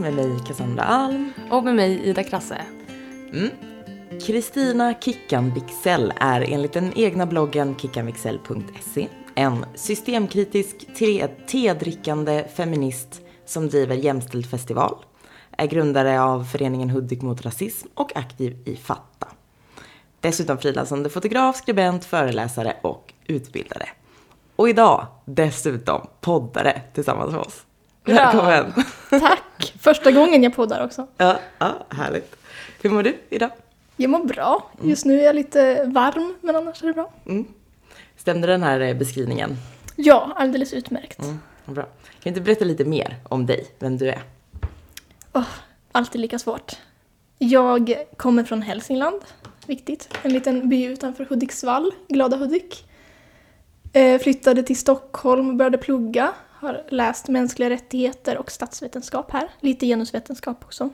med mig Cassandra Alm. Och med mig Ida Krasse. Kristina Kickan Wixell är enligt den egna bloggen kickanwixell.se en systemkritisk te- tedrickande feminist som driver Jämställd festival, är grundare av föreningen Hudik mot rasism och aktiv i Fatta. Dessutom frilansande fotograf, skribent, föreläsare och utbildare. Och idag dessutom poddare tillsammans med oss. Välkommen! Tack! Första gången jag poddar också. Ja, ja, härligt. Hur mår du idag? Jag mår bra. Just nu är jag lite varm, men annars är det bra. Stämde den här eh, beskrivningen? Ja, alldeles utmärkt. Mm, bra. Kan du inte berätta lite mer om dig, vem du är? Åh, alltid lika svårt. Jag kommer från Hälsingland, viktigt. En liten by utanför Hudiksvall, Glada Hudik. Eh, flyttade till Stockholm och började plugga. Har läst mänskliga rättigheter och statsvetenskap här. Lite genusvetenskap också.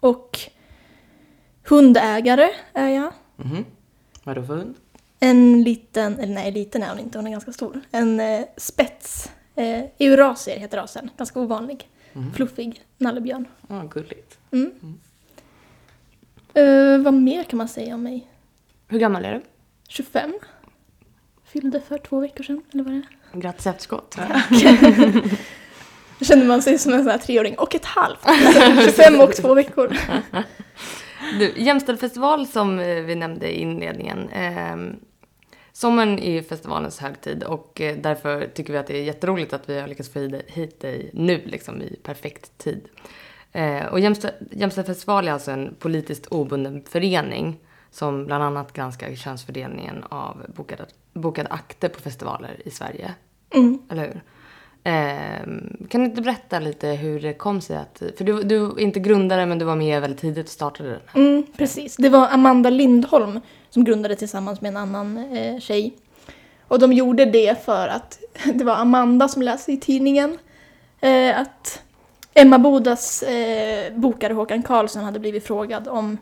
Och hundägare är jag. Mhm. Vadå för hund? En liten, eller nej liten är hon inte, hon är ganska stor. En eh, spets. Eh, Eurasier heter rasen, ganska ovanlig. Fluffig nallebjörn. Ja, gulligt. Eh, vad mer kan man säga om mig? Hur gammal är du? 25. Fyllde för två veckor sedan, eller vad det är. Grattis efterskott. Då känner man sig som en sån här treåring och ett halvt. 25 och två veckor. Du, Jämställd festival som eh, vi nämnde i inledningen. Eh, sommaren är ju festivalens högtid och eh, därför tycker vi att det är jätteroligt att vi har lyckats få hit dig- nu, liksom i perfekt tid. Eh, och Jämställd, Jämställd festival är alltså en politiskt obunden förening som bland annat granskar könsfördelningen av bokade, bokade akter på festivaler i Sverige. Mm. Eller hur? Ehm, kan du inte berätta lite hur det kom sig att... För du, du är inte grundare men du var med väldigt tidigt och startade den här. Mm, precis. Det var Amanda Lindholm som grundade tillsammans med en annan eh, tjej. Och de gjorde det för att det var Amanda som läste i tidningen eh, att Emma Bodas eh, bokare Håkan Karlsson hade blivit frågad om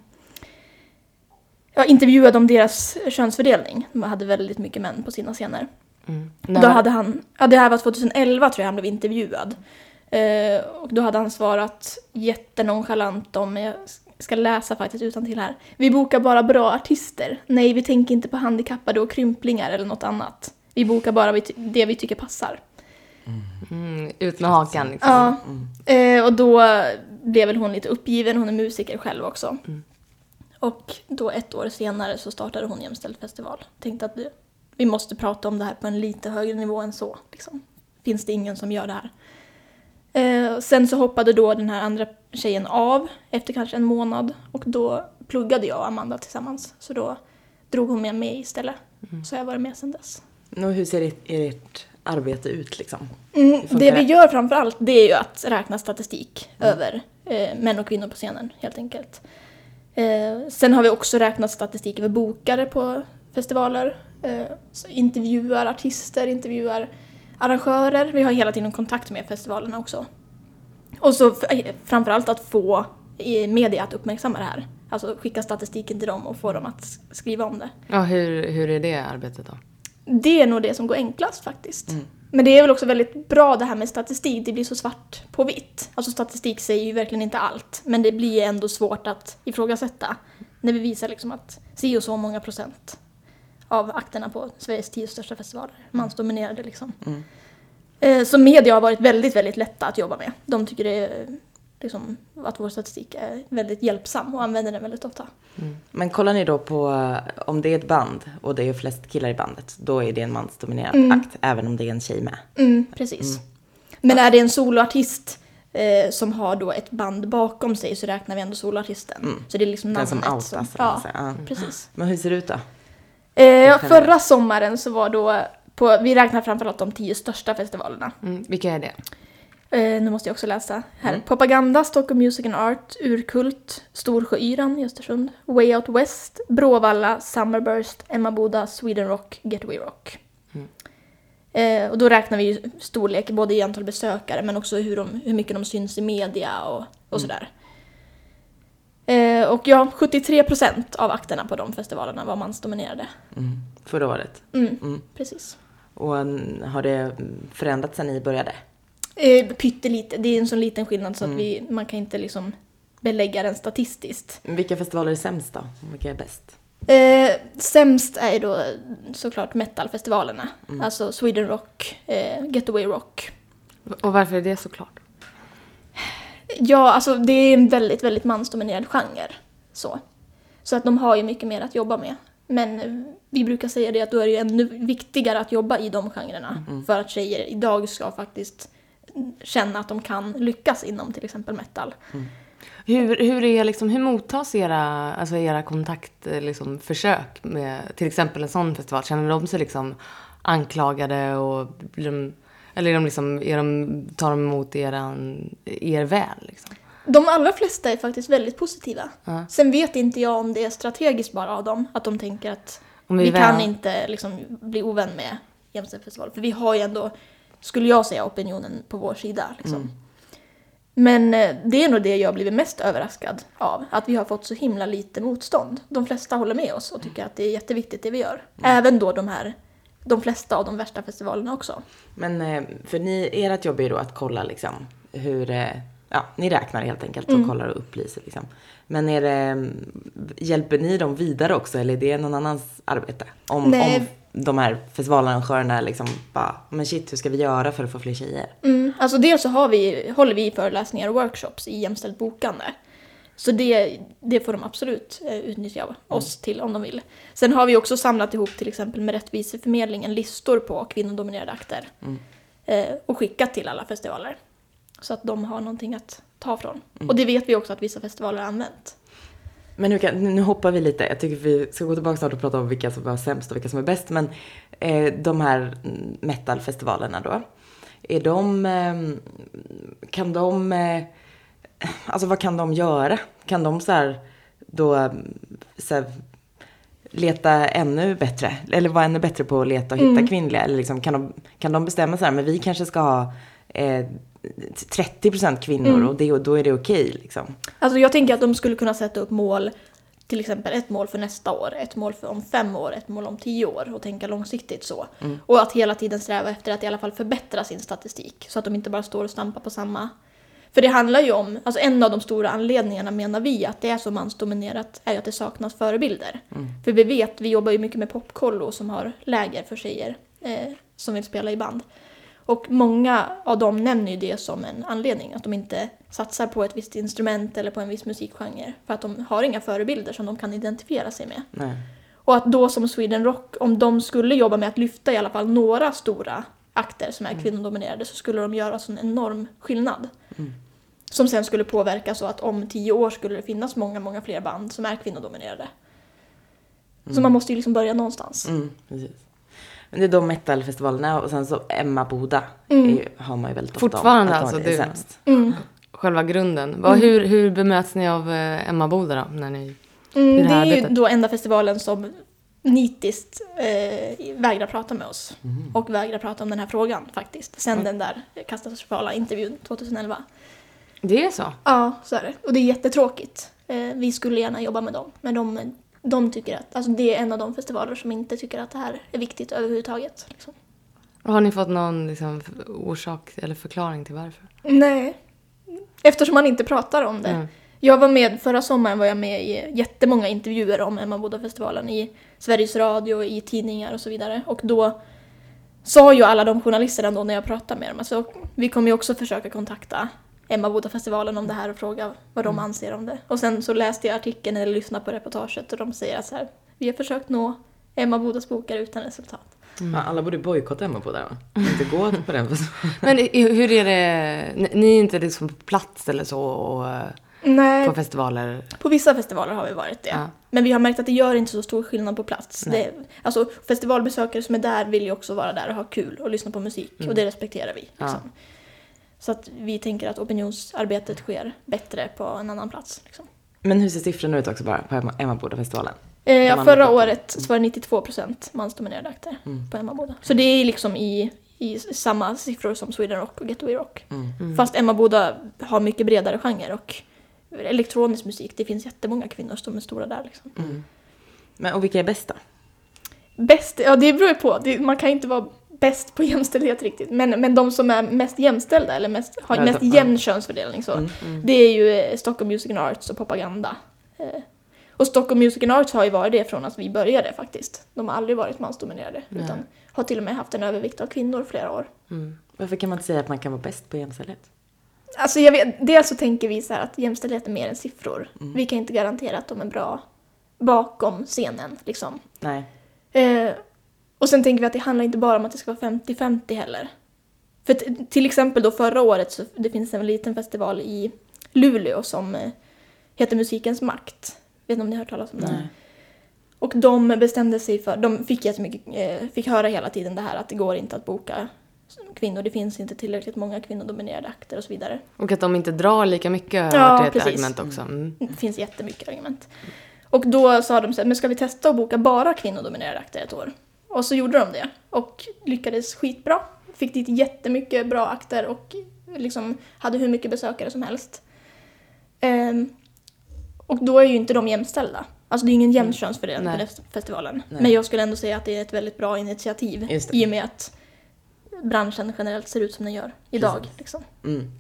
Ja, intervjuad om deras könsfördelning. De hade väldigt mycket män på sina scener. Mm. Då hade han, ja det här var 2011 tror jag han blev intervjuad. Eh, och då hade han svarat jättenonchalant om, jag ska läsa faktiskt utan till här. Vi bokar bara bra artister. Nej, vi tänker inte på handikappade och krymplingar eller något annat. Vi bokar bara det vi tycker passar. Mm, ut med hakan liksom. Ja, eh, och då blev väl hon lite uppgiven, hon är musiker själv också. Och då ett år senare så startade hon Jämställd festival. Tänkte att vi måste prata om det här på en lite högre nivå än så. Liksom. Finns det ingen som gör det här? Eh, sen så hoppade då den här andra tjejen av efter kanske en månad och då pluggade jag och Amanda tillsammans. Så då drog hon med mig istället. Så jag har varit med sedan dess. Och hur ser ert, ert arbete ut liksom? Mm, det vi gör framför allt det är ju att räkna statistik över eh, män och kvinnor på scenen helt enkelt. Eh, sen har vi också räknat statistik över bokare på festivaler. Eh, så intervjuar artister, intervjuar arrangörer. Vi har hela tiden kontakt med festivalerna också. Och så eh, framförallt att få media att uppmärksamma det här. Alltså skicka statistiken till dem och få dem att skriva om det. Ja, hur, hur är det arbetet då? Det är nog det som går enklast faktiskt. Men det är väl också väldigt bra det här med statistik, det blir så svart på vitt. Alltså statistik säger ju verkligen inte allt, men det blir ändå svårt att ifrågasätta. När vi visar liksom att si och så många procent av akterna på Sveriges tio största festivaler, mansdominerade liksom. Eh, Så media har varit väldigt, väldigt lätta att jobba med. De tycker det är, liksom, att vår statistik är väldigt hjälpsam och använder den väldigt ofta. Men kollar ni då på, eh, om det är ett band och det är flest killar i bandet, då är det en mansdominerad Mm. akt, även om det är en tjej med. Mm, precis. Men är det en soloartist eh, som har då ett band bakom sig så räknar vi ändå soloartisten. Så det är liksom Den namnet som outas, man säger. Ja. precis. Men hur ser det ut då? Eh, förra sommaren så var då, på, vi räknar framförallt de tio största festivalerna. Mm, vilka är det? Eh, nu måste jag också läsa här. Propaganda, Stockholm Music and Art, Urkult, Storsjöyran i Östersund, Way Out West, Bråvalla, Summerburst, Emma Boda, Sweden Rock, Getaway Rock. Eh, och då räknar vi ju storlek både i antal besökare men också hur, de, hur mycket de syns i media och, och sådär. Eh, och ja, 73% av akterna på de festivalerna var mansdominerade. Mm. Förra året. Mm, Mm. precis. Och mm, har det förändrats sen ni började? Eh, pyttelite, det är en sån liten skillnad så Mm. att vi, man kan inte liksom belägga den statistiskt. Vilka festivaler är sämst då? Vilka är bäst? Eh, sämst är ju då såklart metalfestivalerna. Mm. Alltså Sweden Rock, eh, Getaway Rock. Och varför är det så klart? Ja, alltså det är en väldigt, väldigt mansdominerad genre. Så. så att de har ju mycket mer att jobba med. Men eh, vi brukar säga det att då är det ju ännu viktigare att jobba i de genrerna. För att tjejer idag ska faktiskt känna att de kan lyckas inom till exempel metal. Hur, hur, är, liksom, hur mottas era, alltså era kontaktförsök liksom, försök med till exempel en sån festival? Känner de sig liksom anklagade och blir de, eller är de liksom, är de, tar de emot eran, er väl? Liksom? De allra flesta är faktiskt väldigt positiva. Ja. Sen vet inte jag om det är strategiskt bara av dem, att de tänker att Om vi, vi kan inte liksom bli ovän med jämställdhetsfestival. För vi har ju ändå, skulle jag säga, opinionen på vår sida. Liksom. Men eh, det är nog det jag blivit mest överraskad av. Att vi har fått så himla lite motstånd. De flesta håller med oss och tycker att det är jätteviktigt det vi gör. Även då de här, de flesta av de värsta festivalerna också. Men eh, för ni, ert jobb är ju då att kolla liksom hur, eh, ja, ni räknar helt enkelt Mm. och kollar och upplyser liksom. Men är det, mm, hjälper ni dem vidare också eller är det någon annans arbete? Om, Nej. om de här festivalarrangörerna liksom bara, men shit hur ska vi göra för att få fler tjejer? Mm, alltså dels så har vi, håller vi föreläsningar och workshops i jämställt bokande. Så det, det får de absolut eh, utnyttja oss till om de vill. Sen har vi också samlat ihop till exempel med Rättviseförmedlingen listor på kvinnodominerade akter. Eh, och skickat till alla festivaler. Så att de har någonting att ta från. Och det vet vi också att vissa festivaler har använt. Men nu, kan, nu hoppar vi lite. Jag tycker vi ska gå tillbaka snart och prata om vilka som var sämst och vilka som är bäst. Men eh, de här mm, metalfestivalerna då. Är de, eh, kan de, eh, alltså vad kan de göra? Kan de så här då så här, leta ännu bättre? Eller vara ännu bättre på att leta och hitta kvinnliga? Eller liksom, kan, de, kan de bestämma så här, men vi kanske ska ha eh, 30% kvinnor och, det, och då är det okej liksom? Alltså jag tänker att de skulle kunna sätta upp mål, till exempel ett mål för nästa år, ett mål för om fem år, ett mål om tio år och tänka långsiktigt så. Och att hela tiden sträva efter att i alla fall förbättra sin statistik så att de inte bara står och stampar på samma. För det handlar ju om, alltså en av de stora anledningarna menar vi att det är så mansdominerat är ju att det saknas förebilder. För vi vet, vi jobbar ju mycket med popkollo som har läger för tjejer eh, som vill spela i band. Och många av dem nämner ju det som en anledning, att de inte satsar på ett visst instrument eller på en viss musikgenre. För att de har inga förebilder som de kan identifiera sig med. Nej. Och att då som Sweden Rock, om de skulle jobba med att lyfta i alla fall några stora akter som är kvinnodominerade så skulle de göra sån enorm skillnad. Som sen skulle påverka så att om tio år skulle det finnas många, många fler band som är kvinnodominerade. Så man måste ju liksom börja någonstans. Mm, precis. Men det är de metalfestivalerna och sen så Emma Boda är ju, har man ju väldigt ofta Fortfarande om, att alltså, de är det- sämst. Mm. Själva grunden. Vad, hur, hur bemöts ni av eh, Emma Boda då? När ni... Mm, det det är ju då enda festivalen som nitiskt eh, vägrar prata med oss. Och vägrar prata om den här frågan faktiskt. Sen den där katastrofala intervjun 2011. Det är så? Ja, så är det. Och det är jättetråkigt. Eh, vi skulle gärna jobba med dem. Men de, de tycker att, alltså det är en av de festivaler som inte tycker att det här är viktigt överhuvudtaget. Liksom. Har ni fått någon liksom, orsak eller förklaring till varför? Nej. Eftersom man inte pratar om det. Mm. Jag var med, förra sommaren var jag med i jättemånga intervjuer om Emma Boda-festivalen i Sveriges Radio, i tidningar och så vidare. Och då sa ju alla de journalisterna då när jag pratade med dem, alltså, vi kommer ju också försöka kontakta Emma Boda-festivalen om det här och fråga vad de anser om det. Och sen så läste jag artikeln eller lyssnade på reportaget och de säger att så här, vi har försökt nå Emma Bodas bokare utan resultat. Ja, alla borde bojkotta Emma Boda va? Inte gå på den. Men hur är det? Ni- är inte liksom på plats eller så och, eh, Nej, på festivaler? På vissa festivaler har vi varit det. Ja. Men vi har märkt att det gör inte så stor skillnad på plats. Det, alltså, festivalbesökare som är där vill ju också vara där och ha kul och lyssna på musik. Och det respekterar vi. Liksom. Så att vi tänker att opinionsarbetet sker bättre på en annan plats. Liksom. Men hur ser siffrorna ut också bara på Emma, Emma Boda-festivalen? Eh, förra året så var det 92% mansdominerade akter på Emmaboda. Så det är liksom i, i samma siffror som Sweden Rock och Getaway Rock. Fast Emmaboda har mycket bredare genre och elektronisk musik, det finns jättemånga kvinnor som är stora där. Liksom. Men, och vilka är bäst då? Bäst? Ja, det beror ju på. Det, man kan inte vara bäst på jämställdhet riktigt. Men, men de som är mest jämställda eller mest, har mest jämn könsfördelning så. Mm. Det är ju eh, Stockholm Music and Arts och propaganda. Eh, Och Stockholm Music and Arts har ju varit det från att vi började faktiskt. De har aldrig varit mansdominerade Nej. utan har till och med haft en övervikt av kvinnor flera år. Mm. Varför kan man inte säga att man kan vara bäst på jämställdhet? Alltså jag vet, dels så tänker vi så här att jämställdhet är mer än siffror. Mm. Vi kan inte garantera att de är bra bakom scenen liksom. Nej. Eh, och sen tänker vi att det handlar inte bara om att det ska vara 50-50 heller. För till exempel då förra året så det finns en liten festival i Luleå som eh, heter Musikens makt. Vet ni om ni har hört talas om den? Nej. Och de bestämde sig för, de fick jättemycket, eh, fick höra hela tiden det här att det går inte att boka kvinnor, det finns inte tillräckligt många kvinnodominerade akter och så vidare. Och att de inte drar lika mycket har Ja, varit ett precis. argument också. Mm. Det finns jättemycket argument. Och då sa de så här, men ska vi testa att boka bara kvinnodominerade akter ett år? Och så gjorde de det och lyckades skitbra. Fick dit jättemycket bra akter och liksom hade hur mycket besökare som helst. Ehm, och då är ju inte de jämställda. Alltså det är ingen jämn könsfördelning på festivalen. Nej. Men jag skulle ändå säga att det är ett väldigt bra initiativ i och med att branschen generellt ser ut som den gör idag. Liksom. Mm.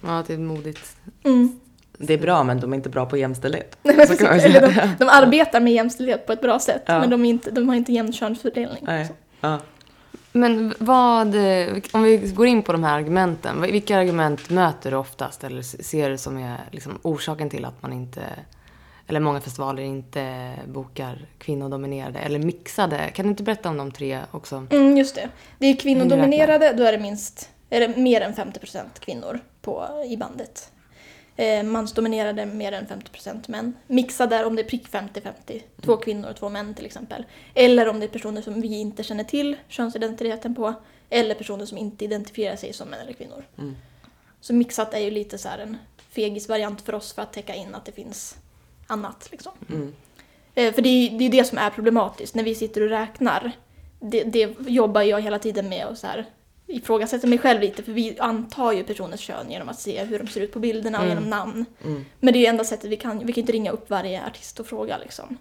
Ja, det är modigt. Mm. Det är bra, men de är inte bra på jämställdhet. Nej, men Så kan man precis. Eller de, de arbetar med jämställdhet på ett bra sätt, Ja. men de, är inte, de har inte jämn könsfördelning. Ja. Men vad, om vi går in på de här argumenten, vilka argument möter du oftast eller ser du som är liksom orsaken till att man inte, eller många festivaler inte bokar kvinnodominerade eller mixade? Kan du inte berätta om de tre också? Mm, just det. Det är kvinnodominerade, då är det minst, är det mer än 50% kvinnor på, i bandet. Eh, mansdominerade mer än 50% män. Mixade är om det är prick 50-50, två kvinnor och två män till exempel. Eller om det är personer som vi inte känner till könsidentiteten på, eller personer som inte identifierar sig som män eller kvinnor. Mm. Så mixat är ju lite så en fegis-variant för oss för att täcka in att det finns annat. Liksom. Mm. Eh, För det är det, är det som är problematiskt när vi sitter och räknar. Det, det jobbar jag hela tiden med och så här ifrågasätter mig själv lite för vi antar ju personers kön genom att se hur de ser ut på bilderna och Mm. genom namn. Mm. Men det är ju enda sättet vi kan, vi kan inte ringa upp varje artist och fråga liksom.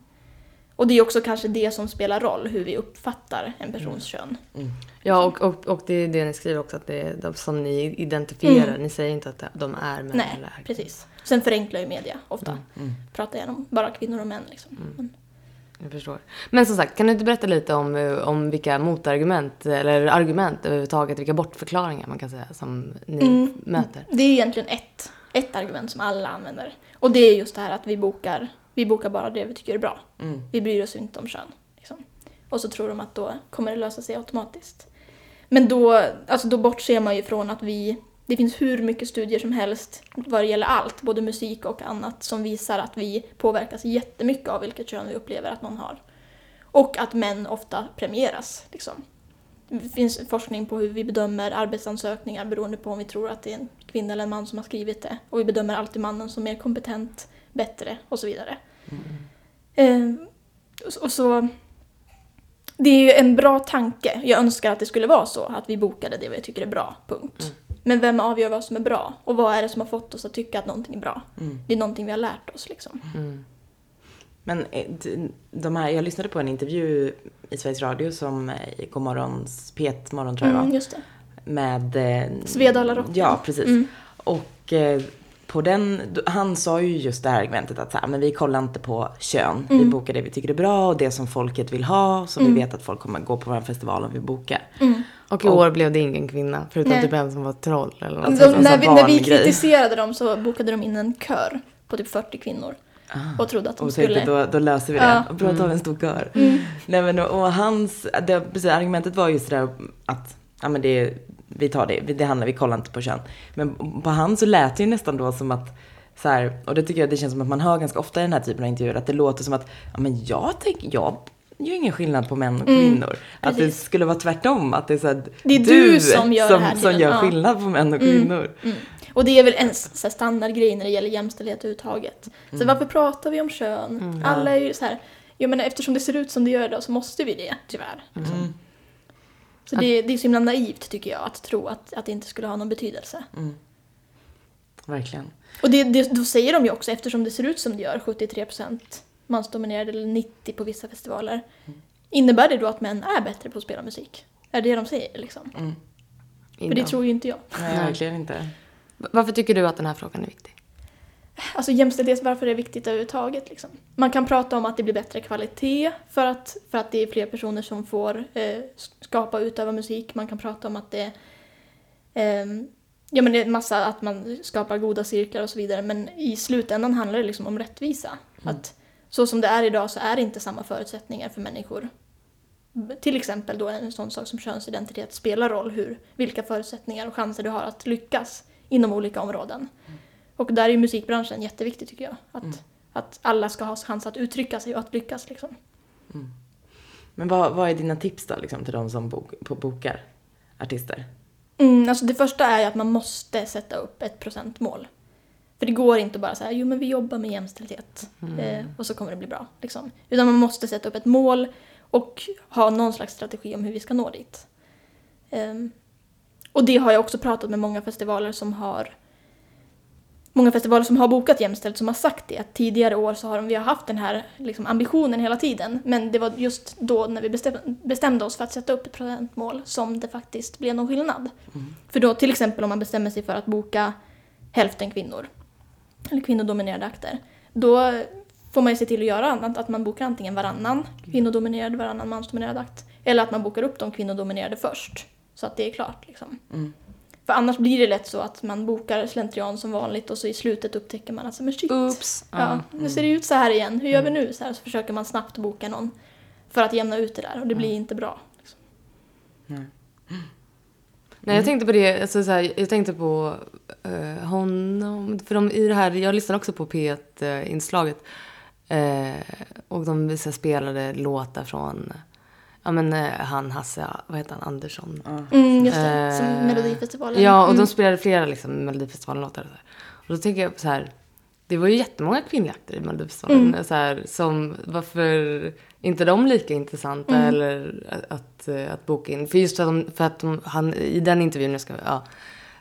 Och det är också kanske det som spelar roll, hur vi uppfattar en persons kön. Mm. Ja, och, och, och det är det ni skriver också, att det är de som ni identifierar. Mm. Ni säger inte att de är män Nej, eller är precis. Sen förenklar ju media ofta. Mm. Mm. Pratar gärna om bara kvinnor och män liksom. Men, Jag förstår. Men som sagt, kan du inte berätta lite om, eh, om vilka motargument, eller argument överhuvudtaget, vilka bortförklaringar man kan säga som ni Mm. möter? Det är egentligen ett, ett argument som alla använder. Och det är just det här att vi bokar, vi bokar bara det vi tycker är bra. Mm. Vi bryr oss inte om kön. Liksom. Och så tror de att då kommer det lösa sig automatiskt. Men då, alltså då bortser man ju från att vi, det finns hur mycket studier som helst vad det gäller allt, både musik och annat, som visar att vi påverkas jättemycket av vilket kön vi upplever att någon har. Och att män ofta premieras. Liksom. Det finns forskning på hur vi bedömer arbetsansökningar beroende på om vi tror att det är en kvinna eller en man som har skrivit det. Och vi bedömer alltid mannen som mer kompetent, bättre och så vidare. Eh, och- så... Det är ju en bra tanke. Jag önskar att det skulle vara så, att vi bokade det vi tycker är bra, punkt. Men vem avgör vad som är bra? Och vad är det som har fått oss att tycka att någonting är bra? Mm. Det är någonting vi har lärt oss liksom. Mm. Men eh, de här, jag lyssnade på en intervju i Sveriges Radio som eh, i Godmorgons P1 morgon tror jag Mm, just det. Med... Eh, Svedalarocken. Ja, precis. Mm. Och eh, på den, han sa ju just det här argumentet att så här, men vi kollar inte på kön. Vi Mm. bokar det vi tycker är bra och det som folket vill ha. Så Mm. vi vet att folk kommer gå på vår festival om vi bokar. Mm. Och i Och- år blev det ingen kvinna, förutom Nej. typ en som var troll eller något. Alltså, De, en när, vi, när vi kritiserade dem så bokade de in en kör på typ 40 kvinnor. Ah. Och trodde att de Och skulle... då, då löser vi det. Och bra, då tar vi en stor kör. Mm. Nej men och och hans, det, precis, argumentet var just det där att, ja men det, vi tar det, det handlar, vi kollar inte på kön. Men på han så lät det ju nästan då som att, så här, och det tycker jag det känns som att man hör ganska ofta i den här typen av intervjuer, att det låter som att, ja men jag tänker, jag gör ingen skillnad på män och Mm, kvinnor. att det skulle vara tvärtom, att det är så här, Det är du som gör det som, som gör ja. skillnad på män och Mm. kvinnor. Mm. Och det är väl en så här standardgrej när det gäller jämställdhet överhuvudtaget. Så varför pratar vi om kön? Mm. Alla är ju så här, jag menar eftersom det ser ut som det gör idag så måste vi det, tyvärr. Mm. Så det, det är så himla naivt tycker jag att tro att, att det inte skulle ha någon betydelse. Mm. Verkligen. Och det, det, då säger de ju också, eftersom det ser ut som det gör, 73% mansdominerade eller 90% på vissa festivaler. Innebär det då att män är bättre på att spela musik? är det de säger liksom. Mm. För det tror ju inte jag. Nej, verkligen inte. Varför tycker du att den här frågan är viktig? Alltså jämställdhet, varför är det viktigt överhuvudtaget? Liksom? Man kan prata om att det blir bättre kvalitet för att, för att det är fler personer som får eh, skapa och utöva musik. Man kan prata om att det, ehm, ja, men det är en massa att man skapar goda cirklar och så vidare. Men i slutändan handlar det liksom om rättvisa. Att så som det är idag så är det inte samma förutsättningar för människor. Till exempel då en sån sak som könsidentitet spelar roll hur, vilka förutsättningar och chanser du har att lyckas inom olika områden. Och där är ju musikbranschen jätteviktig tycker jag. Att, att alla ska ha chans att uttrycka sig och att lyckas liksom. Men vad, vad är dina tips då liksom, till de som bok, bokar artister? Mm, alltså det första är ju att man måste sätta upp ett procentmål. För det går inte bara så här, jo men vi jobbar med jämställdhet eh, och så kommer det bli bra. Liksom. Utan man måste sätta upp ett mål och ha någon slags strategi om hur vi ska nå dit. Ehm, och det har jag också pratat med många festivaler som har Många festivaler som har bokat jämställt som har sagt det. Att tidigare år så har de, vi har haft den här liksom, ambitionen hela tiden. Men det var just då när vi bestäm, bestämde oss för att sätta upp ett procentmål som det faktiskt blev någon skillnad. För då till exempel om man bestämmer sig för att boka hälften kvinnor eller kvinnodominerade akter. Då får man ju se till att göra annat, att man bokar antingen varannan kvinnodominerad, varannan mansdominerad akt. Eller att man bokar upp de kvinnodominerade först. Så att det är klart liksom. Mm. För annars blir det lätt så att man bokar slentrian som vanligt och så i slutet upptäcker man att men shit, Oops. ja, nu ser det ut så här igen, hur gör vi nu? Så, här, så försöker man snabbt boka någon för att jämna ut det där och det blir inte bra. Liksom. Nej, jag tänkte på det, alltså, så här, jag tänkte på eh, honom, för de, i det här, jag lyssnade också på P1-inslaget eh, och de visade spelade låtar från, ja men eh, han Hasse, vad heter han, Andersson? Mm, just det, som Eh, Melodifestivalen. Ja, och mm. de spelade flera liksom, Melodifestivalen-låtar. Och, så här. och då tänker jag på så här, det var ju jättemånga kvinnliga akter i Melodifestivalen. Mm. Så här, som, varför inte de lika intressanta Mm. eller att, att, att boka in? För just för att, de, för att de, han, i den intervjun, jag ska, ja,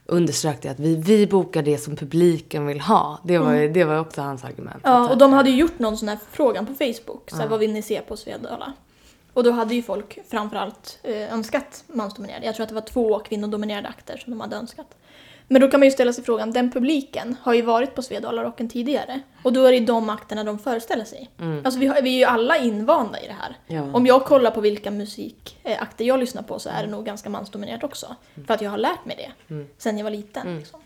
underströk det att vi, vi bokar det som publiken vill ha. Det var, ju- det var också hans argument. Mm. Ja, och de hade ju gjort någon sån här förfrågan på Facebook. Så här, Vad vill ni se på Svedala? Och då hade ju folk framförallt eh, önskat mansdominerade. Jag tror att det var två kvinnodominerade akter som de hade önskat. Men då kan man ju ställa sig frågan, den publiken har ju varit på Svedala Rocken tidigare. Och då är det ju de akterna de föreställer sig. Alltså vi, har, vi är ju alla invanda i det här. Ja. Om jag kollar på vilka musikakter jag lyssnar på så är det nog ganska mansdominerat också. För att jag har lärt mig det sen jag var liten. Liksom.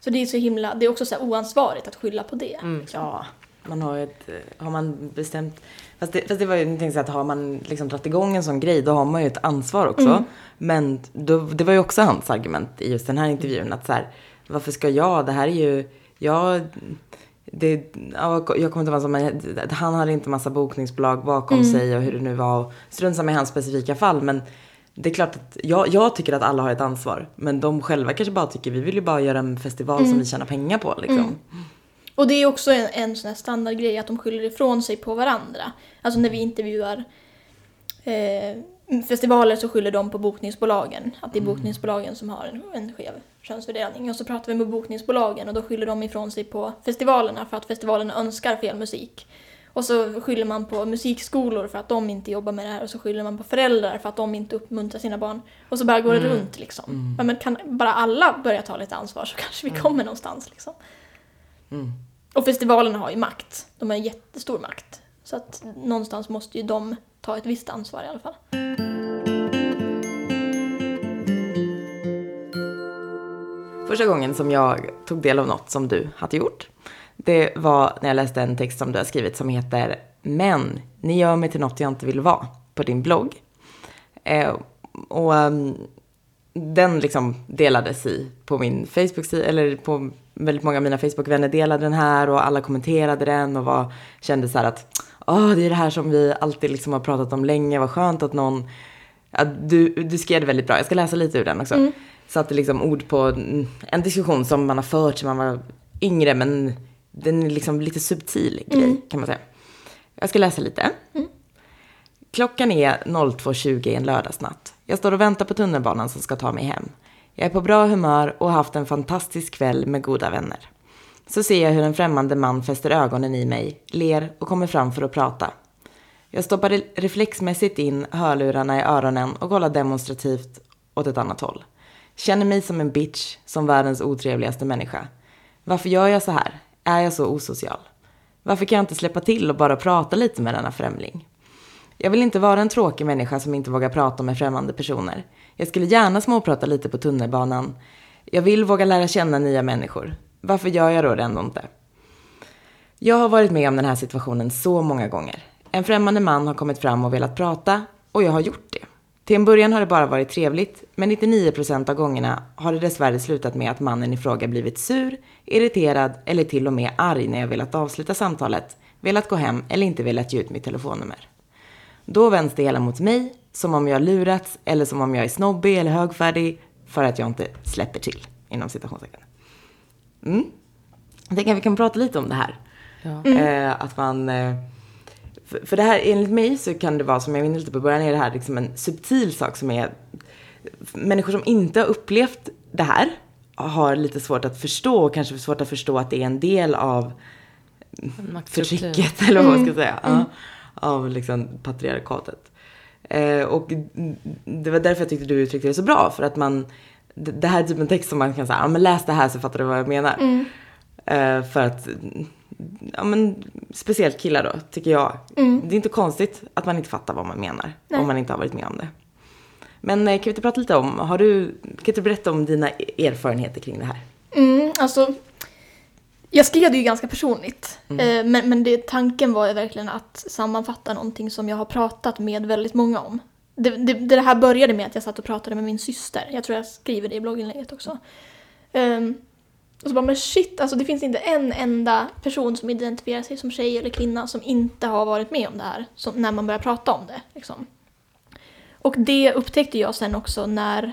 Så det är så himla, det är också så oansvarigt att skylla på det. Liksom. Ja, man har ett, eh, har man bestämt, fast det, fast det var ju, tänkte så att har man liksom dragit igång en sån grej, då har man ju ett ansvar också. Mm. Men då, det var ju också hans argument i just den här intervjun, att så här, varför ska jag, det här är ju, jag, det, ja, jag kommer inte ihåg men han hade inte massa bokningsbolag bakom Mm. sig och hur det nu var, och strunt samma i hans specifika fall, men det är klart att jag, jag tycker att alla har ett ansvar, men de själva kanske bara tycker vi vill ju bara göra en festival Mm. som vi tjänar pengar på liksom. Och det är också en, en sån här standardgrej att de skyller ifrån sig på varandra. Alltså när vi intervjuar eh, festivaler så skyller de på bokningsbolagen. Att det är bokningsbolagen som har en, en skev könsfördelning. Och så pratar vi med bokningsbolagen och då skyller de ifrån sig på festivalerna för att festivalerna önskar fel musik. Och så skyller man på musikskolor för att de inte jobbar med det här och så skyller man på föräldrar för att de inte uppmuntrar sina barn. Och så bara går det runt liksom. Ja, men kan bara alla börja ta lite ansvar så kanske vi kommer någonstans liksom. Och festivalerna har ju makt. De har jättestor makt. Så att någonstans måste ju de ta ett visst ansvar i alla fall. Första gången som jag tog del av något som du hade gjort, det var när jag läste en text som du har skrivit som heter Men, ni gör mig till något jag inte vill vara, på din blogg. Eh, och um, den liksom delades i på min Facebook-sida, eller på väldigt många av mina Facebook-vänner delade den här och alla kommenterade den och var, kände så här att Åh, det är det här som vi alltid liksom har pratat om länge, vad skönt att någon Ja, du, du skrev det väldigt bra. Jag ska läsa lite ur den också. Satte liksom ord på mm, en diskussion som man har fört sedan man var yngre, men den är liksom lite subtil grej kan man säga. Jag ska läsa lite. Klockan är 02.20 en lördagsnatt. Jag står och väntar på tunnelbanan som ska ta mig hem. Jag är på bra humör och har haft en fantastisk kväll med goda vänner. Så ser jag hur en främmande man fäster ögonen i mig, ler och kommer fram för att prata. Jag stoppar reflexmässigt in hörlurarna i öronen och kollar demonstrativt åt ett annat håll. Känner mig som en bitch, som världens otrevligaste människa. Varför gör jag så här? Är jag så osocial? Varför kan jag inte släppa till och bara prata lite med denna främling? Jag vill inte vara en tråkig människa som inte vågar prata med främmande personer. Jag skulle gärna småprata lite på tunnelbanan. Jag vill våga lära känna nya människor. Varför gör jag då det ändå inte? Jag har varit med om den här situationen så många gånger. En främmande man har kommit fram och velat prata och jag har gjort det. Till en början har det bara varit trevligt, men 99% av gångerna har det dessvärre slutat med att mannen i fråga blivit sur, irriterad eller till och med arg när jag velat avsluta samtalet, velat gå hem eller inte velat ge ut mitt telefonnummer. Då vänds det hela mot mig, som om jag lurats eller som om jag är snobbig eller högfärdig för att jag inte släpper till, inom citationstecken. Mm. Jag tänker att vi kan prata lite om det här. Ja. Eh, att man... Eh, för, för det här, enligt mig så kan det vara, som jag var inne lite på början, är det här liksom en subtil sak som är... Människor som inte har upplevt det här har lite svårt att förstå och kanske svårt att förstå att det är en del av förtrycket, eller vad man ska säga. Ja, av liksom patriarkatet. Eh, och det var därför jag tyckte du uttryckte det så bra, för att man... Det det här är typ en text som man kan säga, ja men läs det här så fattar du vad jag menar. Eh, för att, ja men speciellt killar då, tycker jag. Det är inte konstigt att man inte fattar vad man menar, om man inte har varit med om det. Men eh, kan vi inte prata lite om, har du, kan du berätta om dina erfarenheter kring det här? Mm, alltså, jag skrev det ju ganska personligt. Eh, men men det, tanken var ju verkligen att sammanfatta någonting som jag har pratat med väldigt många om. Det, det, det här började med att jag satt och pratade med min syster. Jag tror jag skriver det i blogginlägget också. Ehm, och så bara, men shit, alltså det finns inte en enda person som identifierar sig som tjej eller kvinna som inte har varit med om det här. Som, när man börjar prata om det. Liksom. Och det upptäckte jag sen också när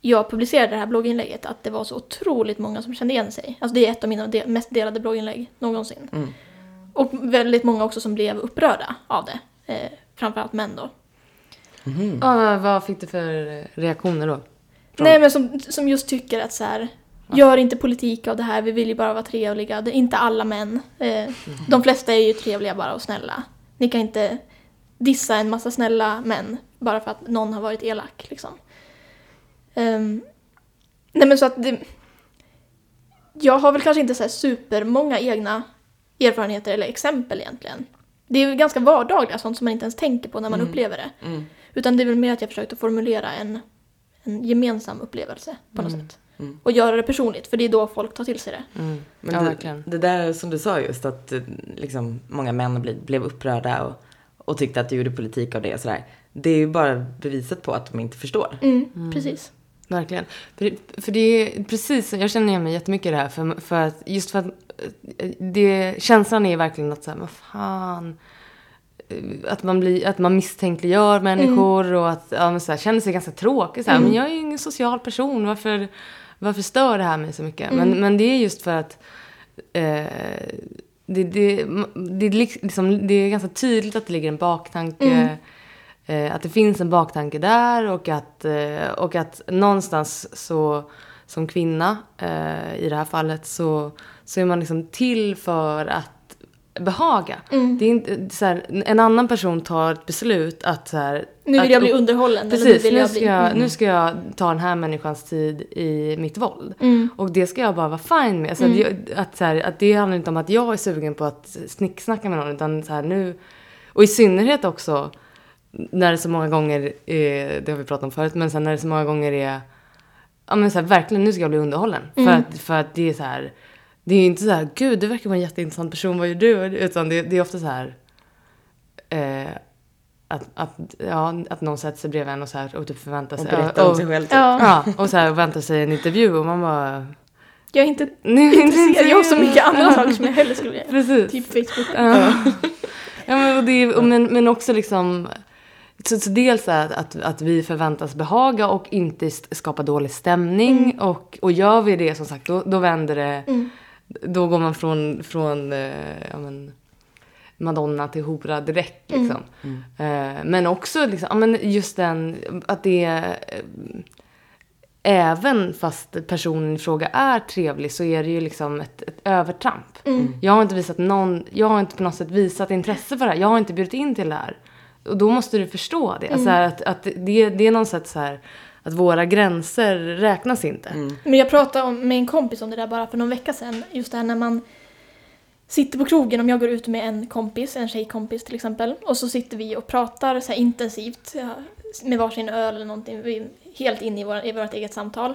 jag publicerade det här blogginlägget att det var så otroligt många som kände igen sig. Alltså det är ett av mina de- mest delade blogginlägg någonsin. Och väldigt många också som blev upprörda av det. Eh, framförallt män då. Ja, vad fick du för reaktioner då? Nej men som, som just tycker att så här, gör inte politik av det här, vi vill ju bara vara trevliga. Det är inte alla män. Eh, De flesta är ju trevliga bara och snälla. Ni kan inte dissa en massa snälla män bara för att någon har varit elak liksom. Ehm, nej men så att det, Jag har väl kanske inte så här supermånga egna erfarenheter eller exempel egentligen. Det är ju ganska vardagliga sånt som man inte ens tänker på när man upplever det. Mm. Utan det är väl mer att jag försökte formulera en, en gemensam upplevelse på något sätt. Mm. Och göra det personligt, för det är då folk tar till sig det. Mm. Men ja, det, verkligen. det där som du sa just att eh, liksom, många män blev, blev upprörda och, och tyckte att du gjorde politik av det och sådär. Det är ju bara beviset på att de inte förstår. Mm, Precis. Verkligen. För, för det är precis, jag känner igen mig jättemycket i det här. För, för att, just för att eh, det, känslan är verkligen att säga, vad fan. eh, Att man, blir, att man misstänkliggör människor och att ja, så här, känner sig ganska tråkig. Så här, Men jag är ju ingen social person, varför, varför stör det här mig så mycket? Men, men det är just för att eh, det, det, det, liksom, det är ganska tydligt att det ligger en baktanke. Eh, att det finns en baktanke där och att, eh, och att någonstans så som kvinna eh, i det här fallet så, så är man liksom till för att behaga. Det är inte, så här, en annan person tar ett beslut att så här, Nu vill att jag bli underhållen. eller Precis, vill nu jag ska, bli... jag, nu ska jag ta den här människans tid i mitt våld. Mm. Och det ska jag bara vara fine med. Så att, jag, att, så här, att det handlar inte om att jag är sugen på att snicksnacka med någon utan så här, nu... Och i synnerhet också när det så många gånger är, det har vi pratat om förut, men sen när det så många gånger är, ja men så här, verkligen nu ska jag bli underhållen. För, att, för att det är så här, det är ju inte så här, gud du verkar vara en jätteintressant person, vad gör du? Utan det, det är ofta så här, eh, att, att, ja, att någon sätter sig bredvid en och, så här, och typ förväntar Och sig. berätta om och, sig själv. Typ. Ja, Ja, och så här väntar sig en intervju och man bara... jag är inte intresserad. Jag har så mycket andra saker som jag hellre skulle vilja Precis. Typ Facebook. Ja. ja, men, och det, och, men, men också liksom... Så, så dels att, att, att vi förväntas behaga och inte skapa dålig stämning. Och, och gör vi det som sagt, då, då vänder det. Då går man från, från eh, ja, men, Madonna till hora direkt. Liksom. Eh, men också liksom, ja, men just den, att det är... eh, Även fast personen i fråga är trevlig så är det ju liksom ett, ett övertramp. Jag har inte visat någon, jag har inte på något sätt visat intresse för det här. Jag har inte bjudit in till det här. Och då måste du förstå det. Alltså att, att det, det är någon sätt så här att våra gränser räknas inte. Men jag pratade om, med en kompis om det där bara för någon vecka sedan. Just det här när man sitter på krogen, om jag går ut med en kompis, en tjejkompis till exempel. Och så sitter vi och pratar så här intensivt med varsin öl eller någonting. Vi är helt inne i, vår, i vårt eget samtal.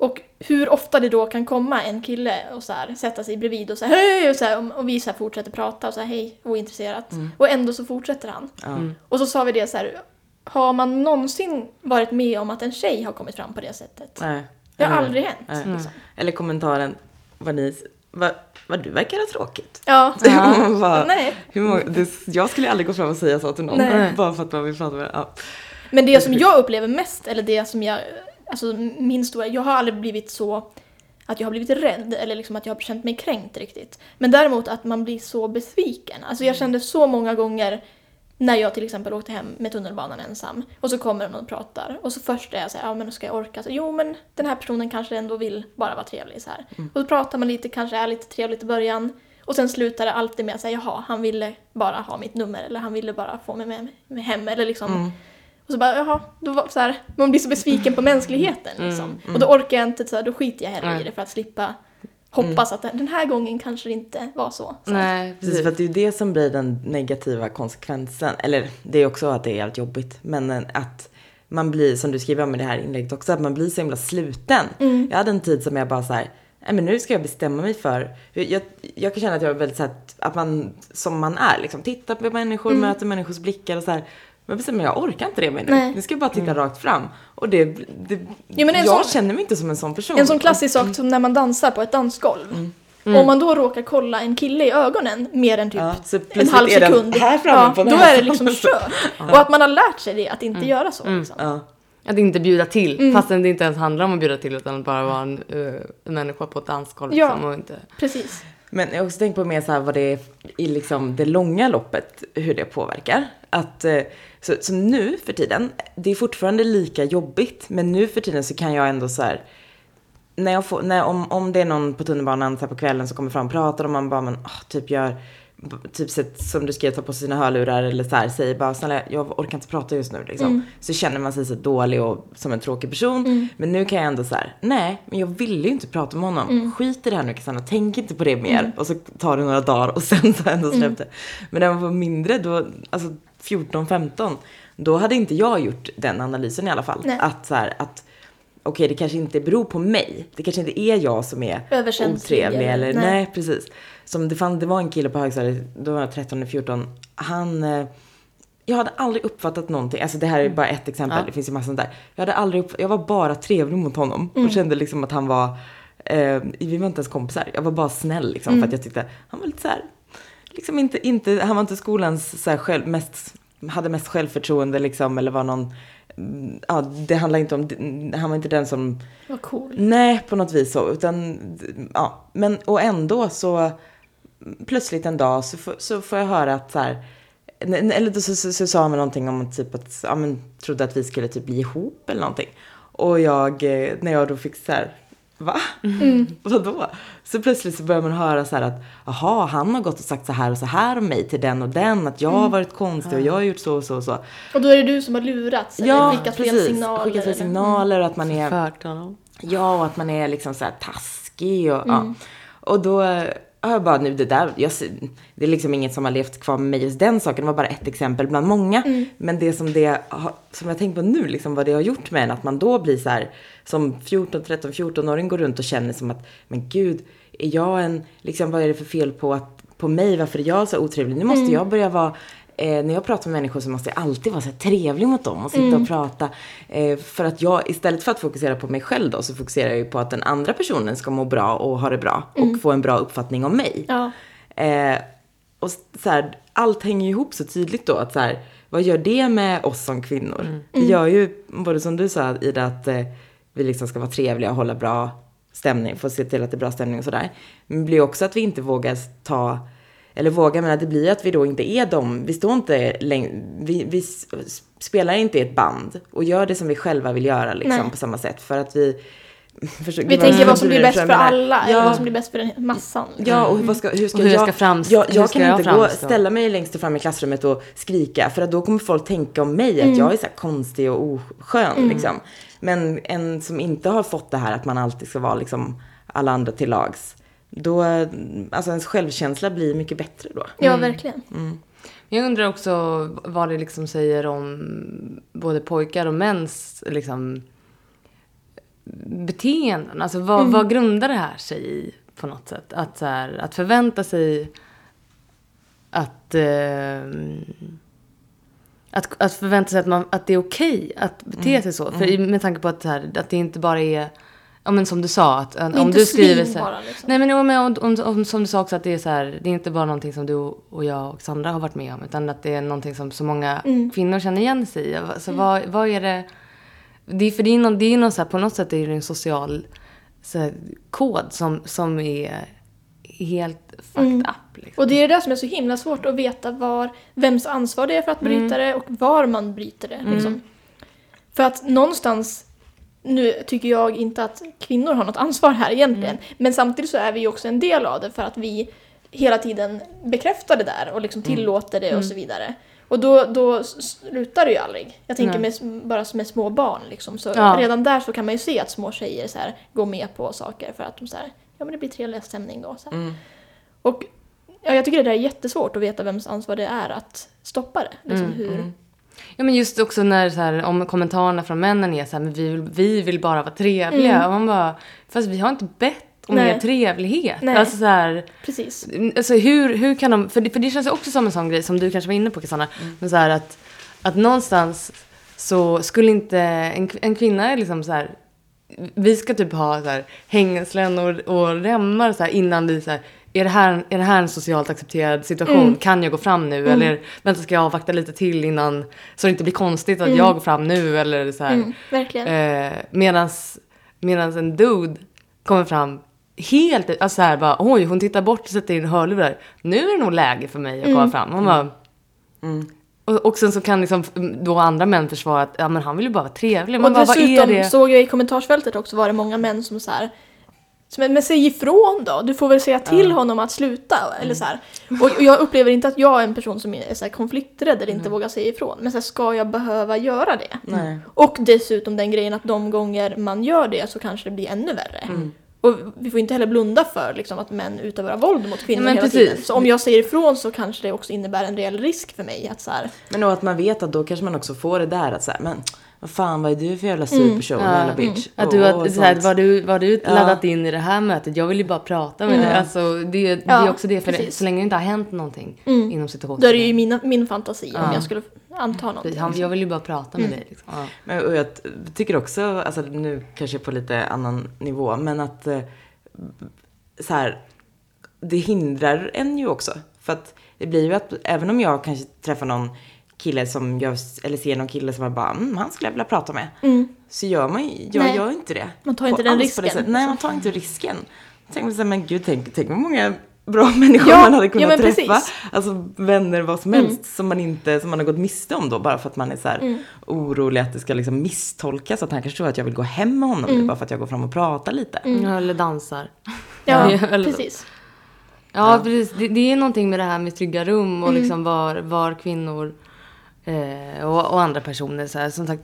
Och hur ofta det då kan komma en kille och så här, sätta sig bredvid och säga hej och, så här, och vi så här fortsätter prata och säga hej ointresserat. Och ändå så fortsätter han. Ja. Och så sa vi det så här, har man någonsin varit med om att en tjej har kommit fram på det sättet? Nej. Det har aldrig hänt. Liksom. Eller kommentaren, vad ni, vad, vad du verkar ha tråkigt. Ja. Bara, Nej. hur många, det, jag skulle aldrig gå fram och säga så till någon. Nej. Bara för att man vill prata med ja. Men det som jag upplever mest, eller det som jag, alltså min stora, jag har aldrig blivit så att jag har blivit rädd eller liksom att jag har känt mig kränkt riktigt. Men däremot att man blir så besviken. Alltså jag kände så många gånger när jag till exempel åkte hem med tunnelbanan ensam och så kommer någon och pratar och så först är jag såhär, ja men ska jag orka? Så, jo men den här personen kanske ändå vill bara vara trevlig så här. Och så pratar man lite, kanske är lite trevligt i början och sen slutar det alltid med att säga, jaha, han ville bara ha mitt nummer eller han ville bara få mig med, med hem eller liksom och så bara, jaha, då var, så här, man blir så besviken på mänskligheten liksom. Och då orkar jag inte, så här, då skiter jag hellre i det för att slippa hoppas att den här gången kanske det inte var så. så. Nej, Precis, för att det är ju det som blir den negativa konsekvensen. Eller det är också att det är jävligt jobbigt. Men eh, att man blir, som du skriver om i det här inlägget också, att man blir så himla sluten. Jag hade en tid som jag bara så här, nej men nu ska jag bestämma mig för, jag, jag kan känna att jag är väldigt så här, att man, som man är, liksom tittar på människor, möter människors blickar och så här. Men jag bestämmer, jag orkar inte det mer nu. Nej. Nu ska jag bara titta rakt fram. Och det, det Ja, men en jag sån- känner mig inte som en sån person. En sån klassisk sak som när man dansar på ett dansgolv. Om man då råkar kolla en kille i ögonen mer än typ Ja, en halv sekund, här framme ja, på då är det liksom kört. Och att man har lärt sig det, att inte göra så. Liksom. Ja. Att inte bjuda till, fastän det inte ens handlar om att bjuda till utan att bara vara en, uh, en människa på ett dansgolv. Ja. Liksom, och inte... Precis. Men jag har också tänkt på mer så här vad det är i liksom det långa loppet, hur det påverkar. Att, eh, så, så nu för tiden, det är fortfarande lika jobbigt, men nu för tiden så kan jag ändå så här, när jag får, när, om, om det är någon på tunnelbanan så på kvällen som kommer fram och pratar och man bara, men, åh, typ gör, typ sätt, som du skrev, ta på sina hörlurar eller så här, säger bara, snälla jag orkar inte prata just nu liksom. Så känner man sig så dålig och som en tråkig person. Men nu kan jag ändå så här, nej, men jag ville ju inte prata med honom. Skit i det här nu Cassandra, tänk inte på det mer. Och så tar det några dagar och sen så ändå släppt det. Men när man var mindre, då, alltså 14, 15, då hade inte jag gjort den analysen i alla fall. Nej. Att så här, att okej, det kanske inte beror på mig. Det kanske inte är jag som är otrevlig eller- nej. nej. precis. Som det, fann, det var en kille på högstadiet, då var jag 13 eller 14, han, eh, jag hade aldrig uppfattat någonting, alltså det här är bara ett exempel, Ja. det finns ju massor där. Jag hade aldrig upp, jag var bara trevlig mot honom och kände liksom att han var, eh, vi var inte ens kompisar, jag var bara snäll liksom för att jag tyckte han var lite så här, liksom inte, inte, han var inte skolans så här själv, mest, hade mest självförtroende liksom eller var någon, ja det handlar inte om, han var inte den som Vad cool. Nej, på något vis så. Utan, ja. Men, och ändå så plötsligt en dag så, så får jag höra att så här, eller då så, så, så sa man någonting om att typ att, ja men trodde att vi skulle typ bli ihop eller någonting. Och jag, eh, när jag då fick så här, va? Vadå? Så plötsligt så börjar man höra så här att, jaha, han har gått och sagt så här och så här om mig till den och den, att jag har varit konstig och jag har gjort så och så och så. Och då är det du som har lurats eller Ja, skickat fel precis. signaler. Skickat fel signaler och att man är Fört honom. Ja, och att man är liksom så här taskig och ja. Och då har jag bara nu det där, jag, det är liksom inget som har levt kvar med mig just den saken, det var bara ett exempel bland många. Men det som det som jag tänkt på nu, liksom vad det har gjort med en, att man då blir så här som 14, 13, 14-åring går runt och känner som att, men gud, är jag en, liksom vad är det för fel på att, på mig, varför är jag så otrevlig? Nu måste jag börja vara Eh, när jag pratar med människor så måste jag alltid vara så trevlig mot dem och sitta och prata. Eh, för att jag, istället för att fokusera på mig själv då, så fokuserar jag ju på att den andra personen ska må bra och ha det bra. Och få en bra uppfattning om mig. Ja. Eh, och så här, allt hänger ju ihop så tydligt då. Att så här, vad gör det med oss som kvinnor? Det gör ju, både som du sa Ida, att eh, vi liksom ska vara trevliga och hålla bra stämning, få se till att det är bra stämning och sådär. Men det blir också att vi inte vågar ta, eller vågar, men det blir att vi då inte är dem, vi står inte längre, vi, vi spelar inte i ett band och gör det som vi själva vill göra liksom Nej. på samma sätt. För att vi, Försöker, Vi tänker vad som blir bäst för menar. alla, eller Ja. vad som blir bäst för den massan. Ja, och vad ska, hur ska Och hur jag jag... ska frams- jag, hur jag ska kan jag inte gå, ställa mig längst fram i klassrummet och skrika för att då kommer folk tänka om mig att jag är så här konstig och oskön liksom. Men en som inte har fått det här att man alltid ska vara liksom alla andra till lags. Då, alltså ens självkänsla blir mycket bättre då. Ja, verkligen. Jag undrar också vad det liksom säger om både pojkar och mäns liksom, beteenden. Alltså vad, vad grundar det här sig i på något sätt? Att, så här, att förvänta sig att, eh, att, att förvänta sig att, man, att det är okej att bete sig så. För i- med tanke på att, så här, att det inte bara är, ja men som du sa, att om Inte du skriver så här, bara, liksom. Nej men, men om, om, om, som du sa också att det är så här, det är inte bara någonting som du och jag och Sandra har varit med om utan att det är någonting som så många Mm. kvinnor känner igen sig i. Så vad, vad är det, det är, för det är, någon, det är någon så här, på något sätt är det en social här, kod som, som är helt fucked up. Liksom. Och det är det där som är så himla svårt att veta var, vems ansvar det är för att bryta det och var man bryter det. Liksom. För att någonstans, nu tycker jag inte att kvinnor har något ansvar här egentligen, men samtidigt så är vi ju också en del av det för att vi hela tiden bekräftar det där och liksom tillåter det och så vidare. Och då, då slutar det ju aldrig. Jag tänker med, bara med små barn liksom. Så Ja. redan där så kan man ju se att små tjejer så här, går med på saker för att de så här, ja men det blir trevlig stämning då. Så här. Och ja, jag tycker det där är jättesvårt att veta vems ansvar det är att stoppa det. Liksom hur... Ja men just också när så här, om kommentarerna från männen är så här, men vi vill, vi vill bara vara trevliga. Och man bara, fast vi har inte bett om Nej. er trevlighet. Nej. Alltså så här, Precis. Alltså hur, hur kan de, för det, för det känns ju också som en sån grej som du kanske var inne på Cassandra, men så här att, att någonstans så skulle inte en, en kvinna liksom så här, vi ska typ ha så här hängslen och, och remmar så här innan vi så här, är det, här, är det här en socialt accepterad situation? Kan jag gå fram nu? Eller vänta, ska jag avvakta lite till innan? Så det inte blir konstigt att jag går fram nu eller så här. Mm, verkligen. Eh, medans, medans en dude kommer fram helt, alltså så här bara oj hon tittar bort och sätter in hörlurar. Nu är det nog läge för mig att komma fram. Man bara, och, och sen så kan liksom då andra män försvara att ja men han vill ju bara vara trevlig. Man och bara, vad är dessutom det? såg jag i kommentarsfältet också var det många män som så här som, men säg ifrån då, du får väl säga till honom att sluta. Eller så här. Och, och jag upplever inte att jag är en person som är så här konflikträdd eller inte vågar säga ifrån. Men så här, ska jag behöva göra det? Nej. Och dessutom den grejen att de gånger man gör det så kanske det blir ännu värre. Mm. Och vi får inte heller blunda för liksom, att män utövar våld mot kvinnor Ja, men hela precis. tiden. Så om jag säger ifrån så kanske det också innebär en reell risk för mig. Att så här, Men då att man vet att då kanske man också får det där att säga, men vad fan vad är du för jävla supershow, Ja, jävla bitch. Att du Och- har, och så här, var du, var du Ja. laddat in i det här mötet? Jag vill ju bara prata med dig. Alltså, det, det är också det, för det, precis. så länge det inte har hänt någonting inom situationen. då är det ju mina, min fantasi om jag skulle anta någonting. Han, jag vill ju bara prata med dig. Liksom. Ja. Men, och jag tycker också, alltså nu kanske på lite annan nivå, men att eh, så här, det hindrar en ju också. För att det blir ju att även om jag kanske träffar någon kille som jag, eller ser någon kille som jag bara, mm, han skulle jag vilja prata med. Så gör man ju- jag Nej. gör inte det. Man tar inte På- den det risken, sättet. Nej, man tar inte risken. Tänk så här, men gud, tänk, tänk vad många bra människor Ja, man hade ja, kunnat men träffa. precis. Alltså vänner, vad som helst, som man inte, som man har gått miste om då, bara för att man är så här orolig att det ska liksom misstolkas, att han kanske tror att jag vill gå hem med honom nu, bara för att jag går fram och pratar lite. Ja, eller dansar. Ja, Ja, eller- precis. Ja, precis. Det, det är någonting med det här med trygga rum och Mm. liksom var, var kvinnor eh, och, och andra personer så här, som sagt.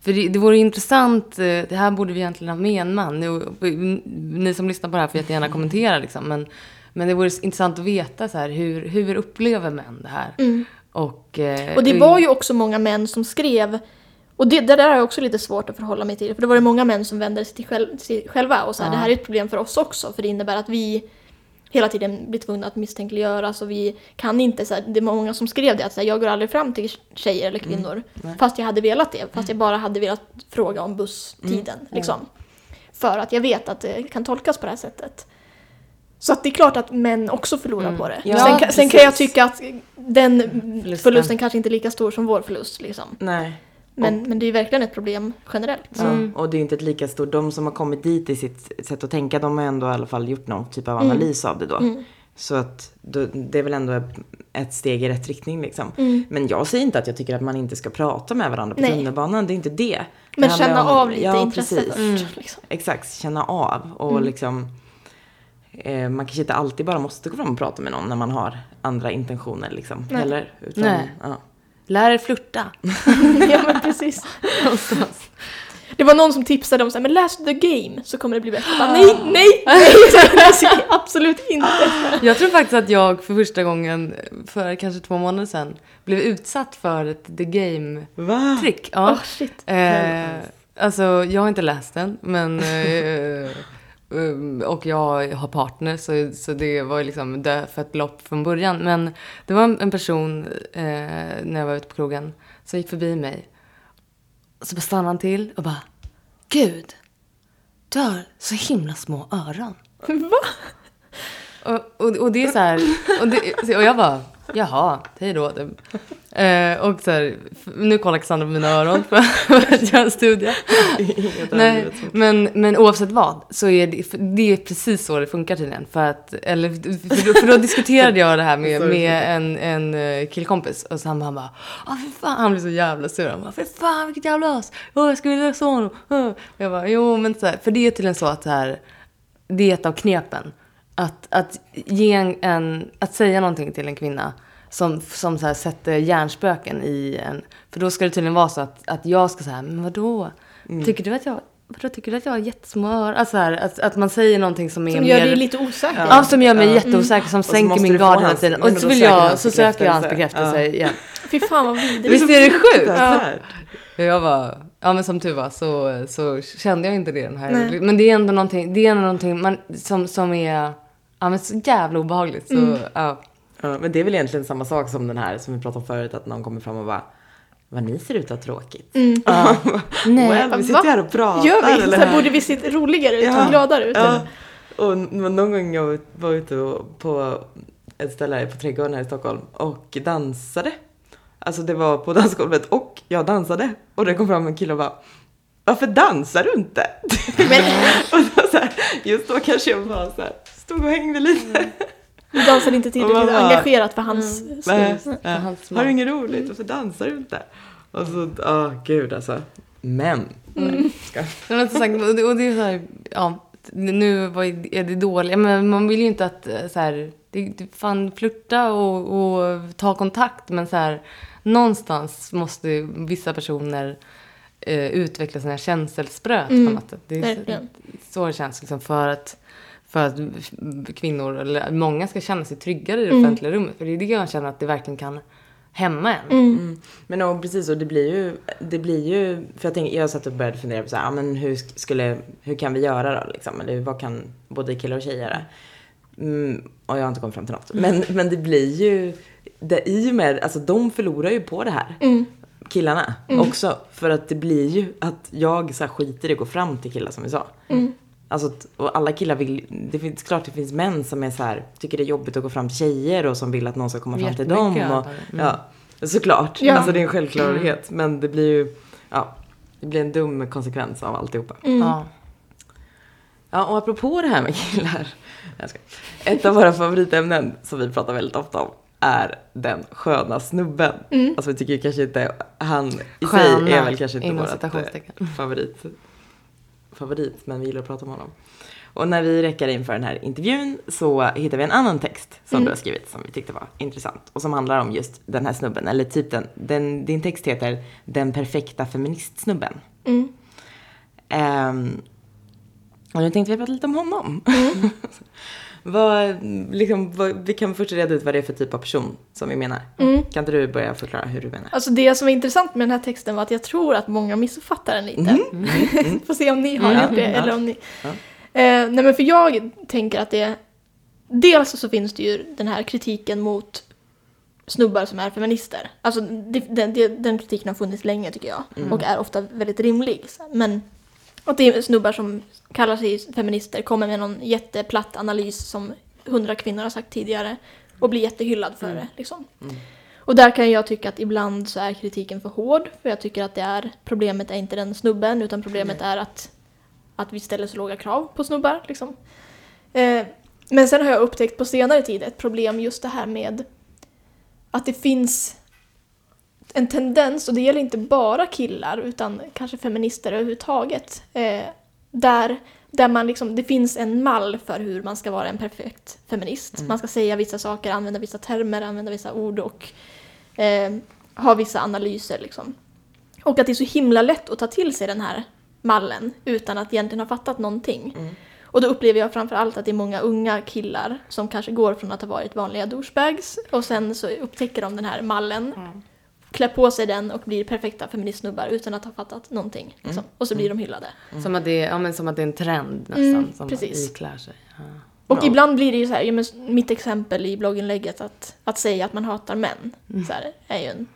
För det, det vore intressant, eh, det här borde vi egentligen ha med en man. Nu, ni som lyssnar på det här får jättegärna kommentera liksom. Men, men det vore intressant att veta så här, hur, hur upplever män det här? Och, eh, Mm. Och det var ju också många män som skrev och det, det där är också lite svårt att förhålla mig till. För det var det många män som vände sig till, själv, till själva och sa här, det här är ett problem för oss också. För det innebär att vi hela tiden blir tvungna att misstänkliggöras och vi kan inte, så här, det var många som skrev det, att så här, jag går aldrig fram till tjejer eller kvinnor. fast jag hade velat det, fast jag bara hade velat fråga om busstiden. Liksom. För att jag vet att det kan tolkas på det här sättet. Så att det är klart att män också förlorar på det. Ja, sen, kan- sen kan jag tycka att den Förlusten. förlusten, kanske inte är lika stor som vår förlust. Liksom. Nej. Men, men det är verkligen ett problem generellt. Ja, och det är inte ett lika stort, de som har kommit dit i sitt sätt att tänka, de har ändå i alla fall gjort någon typ av analys av det då. Så att då, det är väl ändå ett steg i rätt riktning liksom. Mm. Men jag säger inte att jag tycker att man inte ska prata med varandra på Nej. tunnelbanan, det är inte det. Det Men handlar känna om- av lite ja, intresse precis. först. Mm. Liksom. Exakt, känna av och Mm. liksom eh, man kanske inte alltid bara måste gå fram och prata med någon när man har andra intentioner liksom. Nej. Heller, utan, Nej. Ja. Lär er flirta. ja men precis. Det var någon som tipsade om så här, men läs The Game så kommer det bli bättre. Bara, nej, nej, nej! Absolut inte. Jag tror faktiskt att jag för första gången för kanske två månader sedan blev utsatt för ett The Game-trick. Ja. Åh shit. Eh, alltså, jag har inte läst den, men... Eh, och jag har partner, så, så det var liksom dödfött lopp från början. Men det var en, person eh, när jag var ute på krogen som gick förbi mig. Så bara stannade han till och bara... Gud, du har så himla små öron. Va? Och, och, och det är så här, och, det, och jag bara, jaha, hej då. Eh, och så här, nu kollar Cassandra på mina öron för för att göra en studie. Nej, men, men oavsett vad så är det, för det är precis så det funkar tydligen. För, att, eller, för, då, för då diskuterade jag det här med, med en, en eh, killkompis och så han, han bara, ah, fy fan, han blev så jävla sur. Han bara, fy fan vilket jävla as, oh, jag skulle vilja så honom. Och Jag bara, jo men så här, för det är tydligen så att så här, det är ett av knepen. Att, att, ge en, en, att säga någonting till en kvinna som, som så här sätter hjärnspöken i en. För då ska det tydligen vara så att, att jag ska säga, men vadå? Mm. Tycker du att jag, vadå, tycker du att jag har jättesmå öron? Alltså så här, att, att man säger någonting som är Som mer... gör dig lite osäker. Ja, som gör mig Ja. jätteosäker, som så sänker min gard hela tiden. Och så vill jag, så söker jag hans bekräftelse. bekräftelse igen. Fy fan vad vidrigt. Visst är det sjukt? Och Jag var, ja men som tur var så, så kände jag inte det den här. Nej. Men det är ändå någonting, det är ändå någonting man, som, som är, ja men så jävla obehagligt. Så, Mm. ja. Ja, men det är väl egentligen samma sak som den här som vi pratade om förut, att någon kommer fram och bara vad ni ser ut att ha tråkigt. Mm. Nej. well, vi sitter Va? här och pratar. Gör vi? Så eller? här, borde vi se roligare ut Ja. och gladare ut? Ja. Och någon gång jag var ute på ett ställe här på Trädgården här i Stockholm och dansade. Alltså det var på dansgolvet och jag dansade. Och det kom fram en kille och bara Varför dansar du inte? Men och då så här, just då kanske jag bara så här, stod och hängde lite. Du dansade inte tillräckligt bara- engagerat för hans Nej, skull. nej. hans smak. Har du inget roligt? Varför dansar du inte? Och så, åh gud alltså. Men. Ska, Men som sagt, och det, är så här, ja, nu är det dåligt, men man vill ju inte att eh, så här, det, fan flirta och, och ta kontakt, men så här, någonstans måste vissa personer eh, utveckla sina känselspröt Mm, på något sätt. Det är så, så det känns liksom för att för att kvinnor, eller många ska känna sig tryggare i det Mm. offentliga rummet. För det är det jag känner att det verkligen kan hämma en. Mm. mm. Men och precis, och det blir ju, det blir ju, för jag tänkte, jag satt och började fundera på så här, men hur sk- skulle, hur kan vi göra då liksom? Eller vad kan både killar och tjejer göra? Mm, och jag har inte kommit fram till något. Men, men det blir ju, det, i och med, alltså de förlorar ju på det här. Mm. killarna också. För att det blir ju att jag så här skiter i att gå fram till killar som vi sa. Mm. Alltså, och alla killar vill, det finns klart det finns män som är så här, tycker det är jobbigt att gå fram till tjejer och som vill att någon ska komma fram till dem. Och. Mm. ja, såklart. Ja. Alltså det är en självklarhet. Men det blir ju, ja, det blir en dum konsekvens av alltihopa. Mm. Ja. Ja, och apropå det här med killar. Ett av våra favoritämnen som vi pratar väldigt ofta om är den sköna snubben. Mm. Alltså vi tycker kanske inte, han i Sköna, sig är väl kanske inte vårt eh, favorit, favorit, men vi gillar att prata om honom. Och när vi räckade inför den här intervjun så hittade vi en annan text som Mm. du har skrivit som vi tyckte var intressant och som handlar om just den här snubben, eller typ den, den din text heter Den perfekta feministsnubben. Mm. Ehm, och nu tänkte vi prata lite om honom. vad, liksom, vad, vi kan först reda ut vad det är för typ av person som vi menar. Mm. Kan inte du börja förklara hur du menar? Alltså det som är intressant med den här texten var att jag tror att många missuppfattar den lite. Får se om ni har Mm. gjort det Ja. eller om ni... Ja. Eh, nej men för jag tänker att det... Dels så finns det ju den här kritiken mot snubbar som är feminister. Alltså det, den, det, den kritiken har funnits länge tycker jag. Mm. Och är ofta väldigt rimlig. Men att det är snubbar som kallar sig feminister, kommer med någon jätteplatt analys som hundra kvinnor har sagt tidigare. Och blir jättehyllad för det. Liksom. Mm. Och där kan jag tycka att ibland så är kritiken för hård. För jag tycker att det är, problemet är inte den snubben utan problemet är att, att vi ställer så låga krav på snubbar. Liksom. Eh, Men sen har jag upptäckt på senare tid ett problem just det här med att det finns en tendens, och det gäller inte bara killar utan kanske feminister överhuvudtaget, eh, där, där man liksom, det finns en mall för hur man ska vara en perfekt feminist. Man ska säga vissa saker, använda vissa termer, använda vissa ord och eh, ha vissa analyser. Liksom. Och att det är så himla lätt att ta till sig den här mallen utan att egentligen ha fattat någonting. Och då upplever jag framför allt att det är många unga killar som kanske går från att ha varit vanliga douchebags och sen så upptäcker de den här mallen, klär på sig den och blir perfekta feministsnubbar utan att ha fattat någonting. Liksom. Och så blir de hyllade. Som, att det, är- ja, men som att det är en trend nästan. Mm, som precis. iklär sig. Ja. Och ibland blir det ju så här, mitt exempel i blogginlägget att, att säga att man hatar män så här, är ju en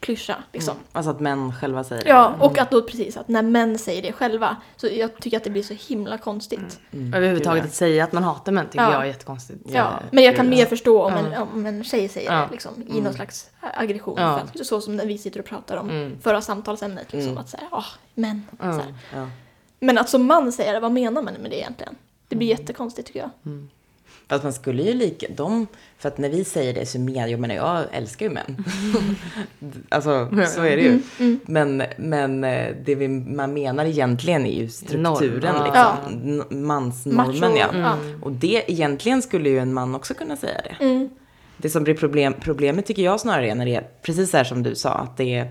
klyscha. Liksom. Alltså att män själva säger det. Ja, och att då precis att när män säger det själva, så jag tycker att det blir så himla konstigt. Överhuvudtaget att säga att man hatar män tycker Ja. jag är jättekonstigt. Ja, men jag kan mer förstå om, en, om en tjej säger Ja. det liksom, i någon slags aggression. Ja. För att, så som när vi sitter och pratar om Mm. förra samtalsämnet. Liksom, Mm. Att säga, åh, män. Så Ja. här. Ja. Men att som man säger det, vad menar man med det egentligen? Det blir jättekonstigt tycker jag. Fast man skulle ju lika, de, för att när vi säger det så menar jag, menar jag älskar ju män. alltså så är det ju. Mm, Men, men eh, det vi, man menar egentligen är ju strukturen, Norm, liksom. ja. Mansnormen ja. ja. Och det, egentligen skulle ju en man också kunna säga det. Mm. Det som blir problem, problemet tycker jag snarare är när det är precis så här som du sa, att det är,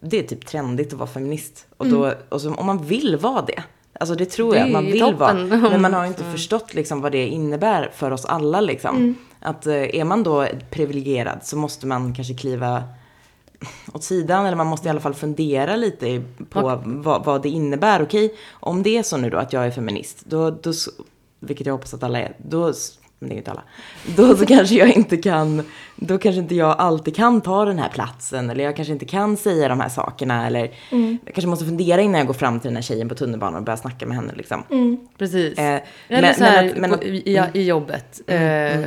det är typ trendigt att vara feminist. Och, då, och så, om man vill vara det, alltså det tror Det jag man vill toppen. vara. Men man har inte förstått liksom vad det innebär för oss alla liksom. Att eh, är man då privilegierad så måste man kanske kliva åt sidan eller man måste i alla fall fundera lite på vad, vad det innebär. Okej, om det är så nu då att jag är feminist, då, då, vilket jag hoppas att alla är, då, men det är ju inte alla, då så kanske jag inte kan, då kanske inte jag alltid kan ta den här platsen eller jag kanske inte kan säga de här sakerna eller jag kanske måste fundera innan jag går fram till den här tjejen på tunnelbanan och börjar snacka med henne liksom. Precis. Eh, Eller men- så här, men att- men på, att- i, i jobbet. Eh,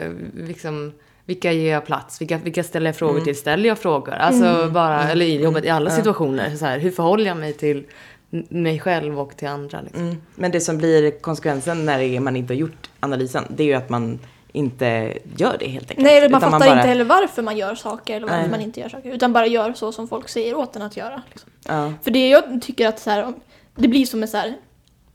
liksom, vilka ger jag plats? Vilka, vilka ställer jag frågor till? Ställer jag frågor? Alltså bara, eller i jobbet, i alla situationer. Så här, hur förhåller jag mig till mig själv och till andra? Liksom? Mm. Men det som blir konsekvensen när man inte har gjort analysen, det är ju att man inte gör det helt enkelt. Nej, eller man Utan fattar bara- inte heller varför man gör saker eller varför Nej. man inte gör saker. Utan bara gör så som folk säger åt en att göra. Liksom. Ja. För det jag tycker att så här, det blir som en så här,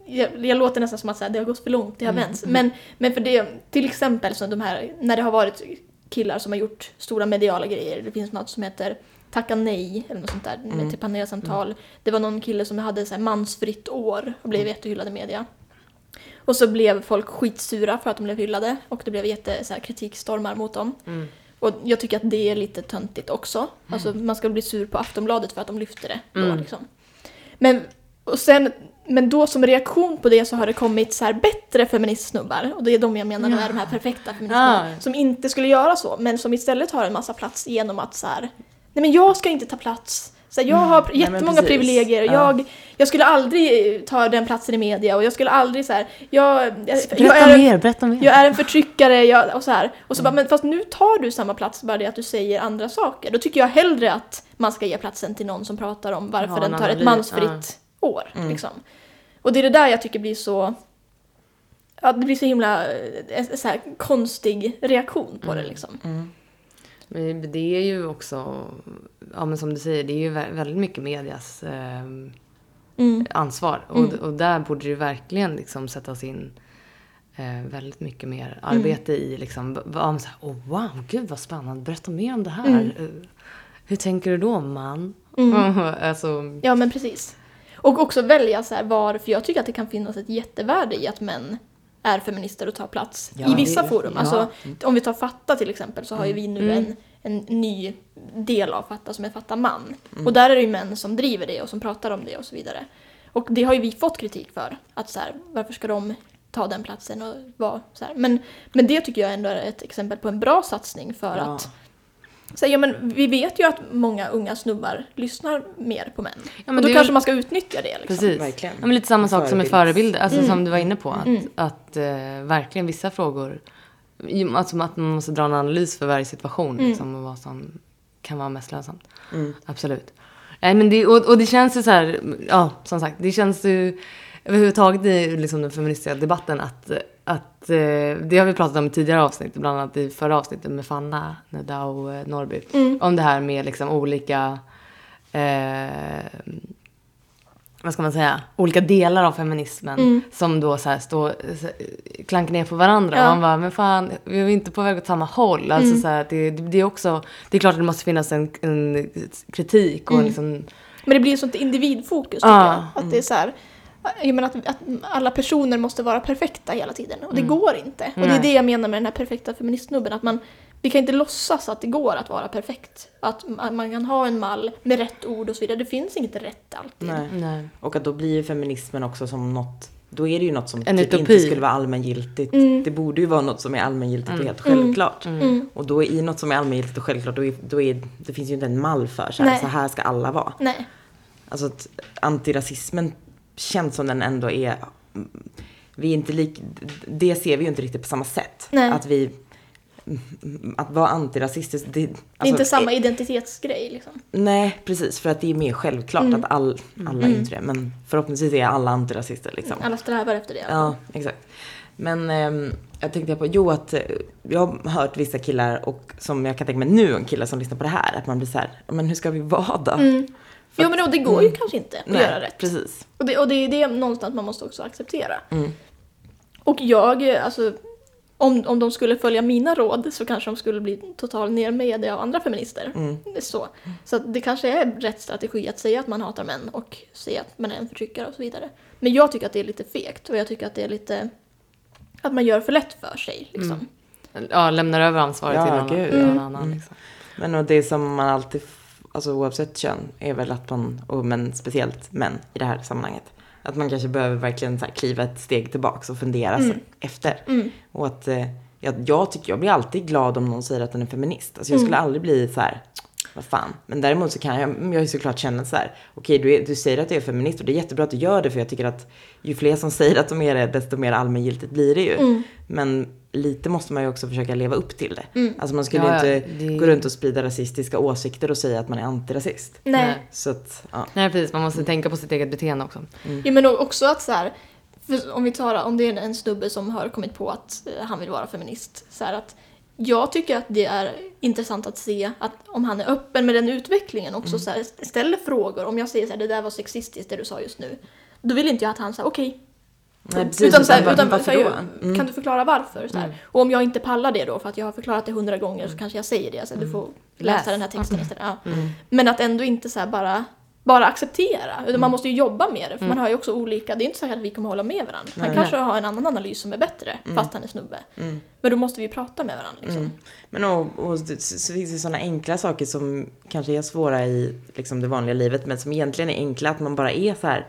jag, jag låter nästan som att så här, det har gått för långt, det har vänts. Men, men för det, till exempel så de här, när det har varit killar som har gjort stora mediala grejer, det finns något som heter Tacka nej eller något sånt där med till panelsamtal. Det var någon kille som hade så här mansfritt år och blev jättehyllad i media. Och så blev folk skitsura för att de blev hyllade och det blev jätte så här, kritikstormar mot dem. Och jag tycker att det är lite töntigt också. Alltså man ska bli sur på Aftonbladet för att de lyfter det. Då, liksom. Men, och sen, men då som reaktion på det så har det kommit så här bättre feministsnubbar. Och det är de jag menar är de här perfekta feministerna. Ja. Som inte skulle göra så, men som istället har en massa plats genom att så här, nej men jag ska inte ta plats. Så jag har men jättemånga precis. privilegier. Ja. Jag, jag skulle aldrig eh, ta den platsen i media och jag skulle aldrig så här, jag, jag, jag är en- mer, berätta mer. jag är en förtryckare jag, och så här. Och så bara, men fast nu tar du samma plats, bara det att du säger andra saker. Då tycker jag hellre att man ska ge platsen till någon som pratar om varför Ja, den en tar ett mansfritt år. Liksom. Och det är det där jag tycker blir så... Ja, det blir så himla eh, så här, konstig reaktion på det liksom. Men det är ju också, ja men som du säger, det är ju vä- väldigt mycket medias eh, Mm. ansvar. Och, och där borde det verkligen liksom sättas in eh, väldigt mycket mer arbete i liksom, ja, så här, oh, wow, gud vad spännande, berätta mer om det här. Eh, Hur tänker du då man? alltså, Ja, men precis. Och också välja så här var, för jag tycker att det kan finnas ett jättevärde i att män är feminister och tar plats Ja, i vissa det- forum. ja. Alltså, om vi tar Fatta till exempel så har ju vi nu en, en ny del av Fatta som är Fatta man. Och där är det ju män som driver det och som pratar om det och så vidare. Och det har ju vi fått kritik för. Att så här, varför ska de ta den platsen och vara så här. Men, men det tycker jag ändå är ett exempel på en bra satsning för Ja. att så, ja, men vi vet ju att många unga snubbar lyssnar mer på män. men och då kanske man ska utnyttja det. Liksom. Precis. verkligen. Ja, men lite samma sak som med förebilder, alltså Mm. som du var inne på. Att, att eh, verkligen vissa frågor, alltså att man måste dra en analys för varje situation liksom, och vad som kan vara mest lönsamt. Mm. Absolut. Nej, men det, och, och det känns ju så här, ja, som sagt, det känns ju överhuvudtaget i liksom, den feministiska debatten att, att eh, det har vi pratat om i tidigare avsnitt, bland annat i förra avsnittet med Fanna Nedau eh, Norrby, om det här med liksom olika eh, vad ska man säga, olika delar av feminismen som då så här står, så, klankar ner på varandra. Ja. Och man bara, men fan, vi är inte på väg åt samma håll. Alltså så här, det, det är också, det är klart att det måste finnas en, en kritik och liksom, Men det blir ett sånt individfokus tycker Ja. jag. Att det är så här, jag menar att, att alla personer måste vara perfekta hela tiden. Och det Mm. går inte. Och det är det jag menar med den här perfekta feministsnubben. Att man, vi kan inte låtsas att det går att vara perfekt. Att man kan ha en mall med rätt ord och så vidare. Det finns inget rätt alltid. Nej. nej. Och att då blir ju feminismen också som något då är det ju något som En typ utopi. inte skulle vara allmängiltigt. Mm. Det borde ju vara något som är allmängiltigt och helt självklart. Mm. Och då i något som är allmängiltigt och självklart, då, är, då är, det finns ju inte en mall för så här, Nej. så här ska alla vara. Nej. Alltså att antirasismen känns som den ändå är, vi är inte lik, det ser vi ju inte riktigt på samma sätt. Nej. Att vi, att vara antirasistisk, det, Det är alltså, inte samma identitetsgrej liksom. Nej, precis. För att det är mer självklart Mm. att all, alla är inte det. Men förhoppningsvis är alla antirasister liksom. Alla strävar efter det. Ja, exakt. Men ehm, jag tänkte på, jo att eh, jag har hört vissa killar och som jag kan tänka mig nu, en kille som lyssnar på det här, att man blir så här, men hur ska vi vara då? Mm. Jo men då, det går ju kanske inte att Nej, göra rätt. precis. Och det, och det är det någonstans man måste också acceptera. Mm. Och jag, alltså, om, om de skulle följa mina råd så kanske de skulle bli totalt nermejade av andra feminister. Mm. Så, så att det kanske är rätt strategi att säga att man hatar män och säga att man är en förtryckare och så vidare. Men jag tycker att det är lite fegt och jag tycker att det är lite att man gör för lätt för sig. Liksom. Ja, lämnar över ansvaret Ja, till någon, gud, ja. någon annan. Mm. Liksom. Men och det som man alltid, alltså oavsett kön, är väl att man, och men speciellt män i det här sammanhanget, att man kanske behöver verkligen så här kliva ett steg tillbaks och fundera Mm. efter. Mm. Och att eh, jag, jag tycker, jag blir alltid glad om någon säger att den är feminist. Alltså jag Mm. skulle aldrig bli så här, vad fan. Men däremot så kan jag, jag ju såklart känna så här, okej du, är- du säger att du är feminist och det är jättebra att du gör det för jag tycker att ju fler som säger att de är det, desto mer allmängiltigt blir det ju. Mm. Men lite måste man ju också försöka leva upp till det. Mm. Alltså man skulle Ja, ju inte det- gå runt och sprida rasistiska åsikter och säga att man är antirasist. Nej. Så att, ja. Nej, precis. Man måste tänka på sitt eget beteende också. Ja, men också att så här, för om vi tar, om det är en snubbe som har kommit på att eh, han vill vara feminist, så här att jag tycker att det är intressant att se att om han är öppen med den utvecklingen också så här, ställer frågor. Om jag säger så här, det där var sexistiskt det du sa just nu. Då vill inte jag att han säger okej. Nej, precis. utan så här, Utan varför så här? Mm. Kan du förklara varför? Så här. Och om jag inte pallar det då, för att jag har förklarat det hundra gånger, så kanske jag säger det. Så här, Du får läsa Läs. den här texten istället. Ja. Men att ändå inte så här bara bara acceptera. Utan man måste ju jobba med det. För man har ju också olika, det är inte säkert att vi kommer hålla med varandra. Han Nej. kanske har en annan analys som är bättre, fast han är snubbe. Mm. Men då måste vi prata med varandra liksom. Mm. Men och, och så, så finns det sådana enkla saker som kanske är svåra i liksom, det vanliga livet men som egentligen är enkla. Att man bara är så här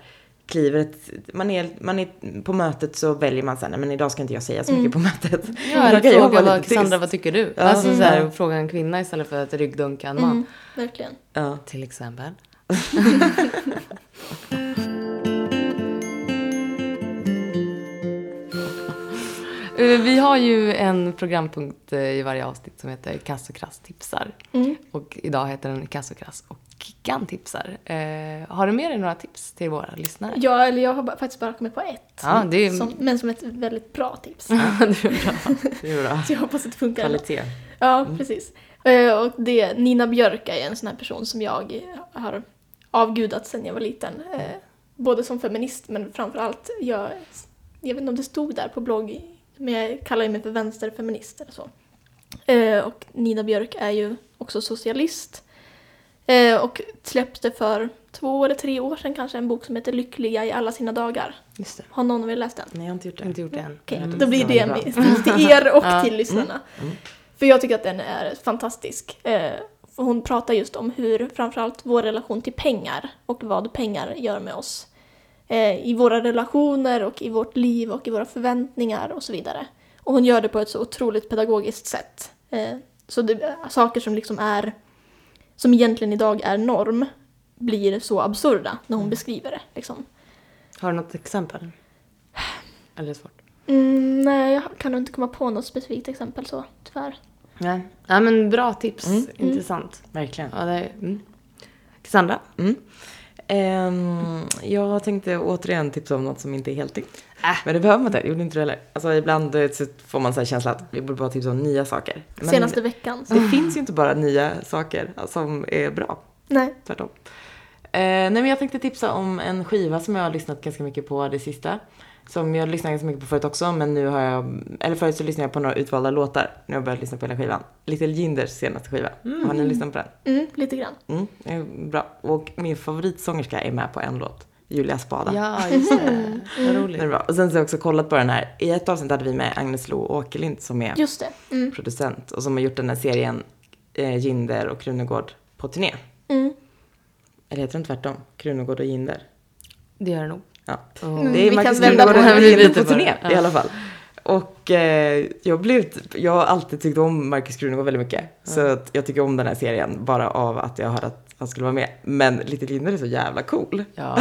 kliver ett, man är, man är på mötet så väljer man sen, nej men idag ska inte jag säga så mycket på mötet. Ja, eller jag fråga vad, Cassandra, vad tycker du? Ja. Alltså så här, Mm. fråga en kvinna istället för att ryggdunka en man. Mm, verkligen. Ja. Till exempel. Eh, Vi har ju en programpunkt eh, i varje avsnitt som heter Kass och Krass tipsar. Mm. Och idag heter den Kass och Krass och Kickan tipsar. Eh, har du med dig några tips till våra lyssnare? Ja, eller jag har faktiskt bara kommit på ett. Ja, det är, Som, men som ett väldigt bra tips. det är bra. Det är bra. Så jag hoppas att det funkar. Kvalitet. Ja, precis. Eh, Och det, Nina Björk är en sån här person som jag har avgudat sedan jag var liten. Eh, Både som feminist men framförallt, jag, jag vet inte om det stod där på blogg, men jag kallar mig för vänsterfeminist eller så. Eh, Och Nina Björk är ju också socialist. Eh, Och släppte för två eller tre år sedan kanske en bok som heter Lyckliga i alla sina dagar. Just det. Har någon av er läst den? Nej, jag har inte gjort det. inte gjort det än. Okej, Mm, då blir det med, till er och Ja. till lyssnarna. Mm. För jag tycker att den är fantastisk. Eh, hon pratar just om hur framförallt vår relation till pengar och vad pengar gör med oss. Eh, I våra relationer och i vårt liv och i våra förväntningar och så vidare. Och hon gör det på ett så otroligt pedagogiskt sätt. Eh, så det, saker som liksom är, som egentligen idag är norm, blir så absurda när hon beskriver det. Liksom. Har du något exempel? Eller svårt? Mm, nej, jag kan nog inte komma på något specifikt exempel så, tyvärr. Nej. Ja, men bra tips. Mm. Intressant. Verkligen. Ja, det är, mm. Cassandra? Mm. Ehm, jag tänkte återigen tipsa om något som inte är helt nytt. Äh. Men det behöver man inte, gjorde inte du heller. Alltså ibland så får man så här känsla att vi borde bara tipsa om nya saker. Men Senaste veckan. Så. det finns ju inte bara nya saker som är bra, Nej. tvärtom. Eh, nej men jag tänkte tipsa om en skiva som jag har lyssnat ganska mycket på det sista. Som jag lyssnade ganska mycket på förut också, men nu har jag, eller förut så lyssnade jag på några utvalda låtar. Nu har jag börjat lyssna på hela skivan. Little Jinders senaste skiva. Har ni lyssnat på den? Mm, lite grann. Mm, är bra. Och min favoritsångerska är med på en låt. Julia Spada. Ja, just det. Vad Den är roligt. bra. Och sen så har jag också kollat på den här. I ett avsnitt hade vi med Agnes Lo Åkerlind som är Just det. Mm. producent och som har gjort den här serien eh, Jinder och Krunegård på turné. Mm. Eller heter den tvärtom? Krunegård och Jinder. Det gör det nog. Ja. Mm, Det är vi Marcus kan vända på Jinder byter på turné i Ja. alla fall. Och eh, jag, blev, jag har alltid tyckt om Marcus Krunegård väldigt mycket. Så att jag tycker om den här serien bara av att jag hörde att han skulle vara med. Men Little Jinder är så jävla cool. Ja.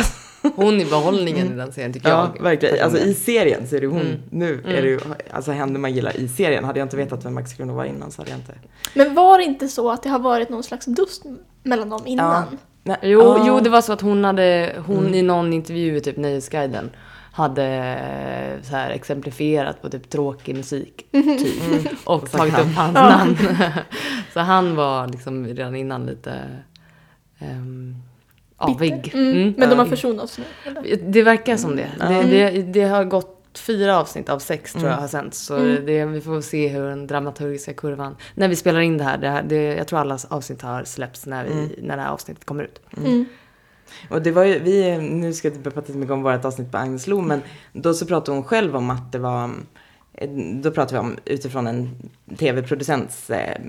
Hon är behållningen i den serien tycker Ja, jag. verkligen. Alltså i serien så är det hon. Mm. Nu är det ju alltså henne man gillar i serien. Hade jag inte vetat vem Max Krunegård var innan så hade jag inte... Men var det inte så att det har varit någon slags dust mellan dem innan? Nej, Jo, ah. jo, det var så att hon hade, hon Mm. i någon intervju i typ Nöjesguiden hade eh, så här exemplifierat på typ tråkig musik typ. Och Och så tagit han. upp hans namn. så han var liksom redan innan lite um, avig. Mm. Mm. Men de har försonats nu? Eller? Det verkar som det. Det, Mm. det. det har gått fyra avsnitt av sex tror jag Mm. har sänts. Så Mm. det, vi får se hur den dramaturgiska kurvan... När vi spelar in det här, det, här det, jag tror alla avsnitt har släppts när, vi, Mm. när det här avsnittet kommer ut. Mm. Och det var ju, vi, nu ska jag inte prata så mycket om vårt avsnitt på Agnes Lo, men då så pratade hon själv om att det var, då pratade vi om utifrån en tv-producents, eh,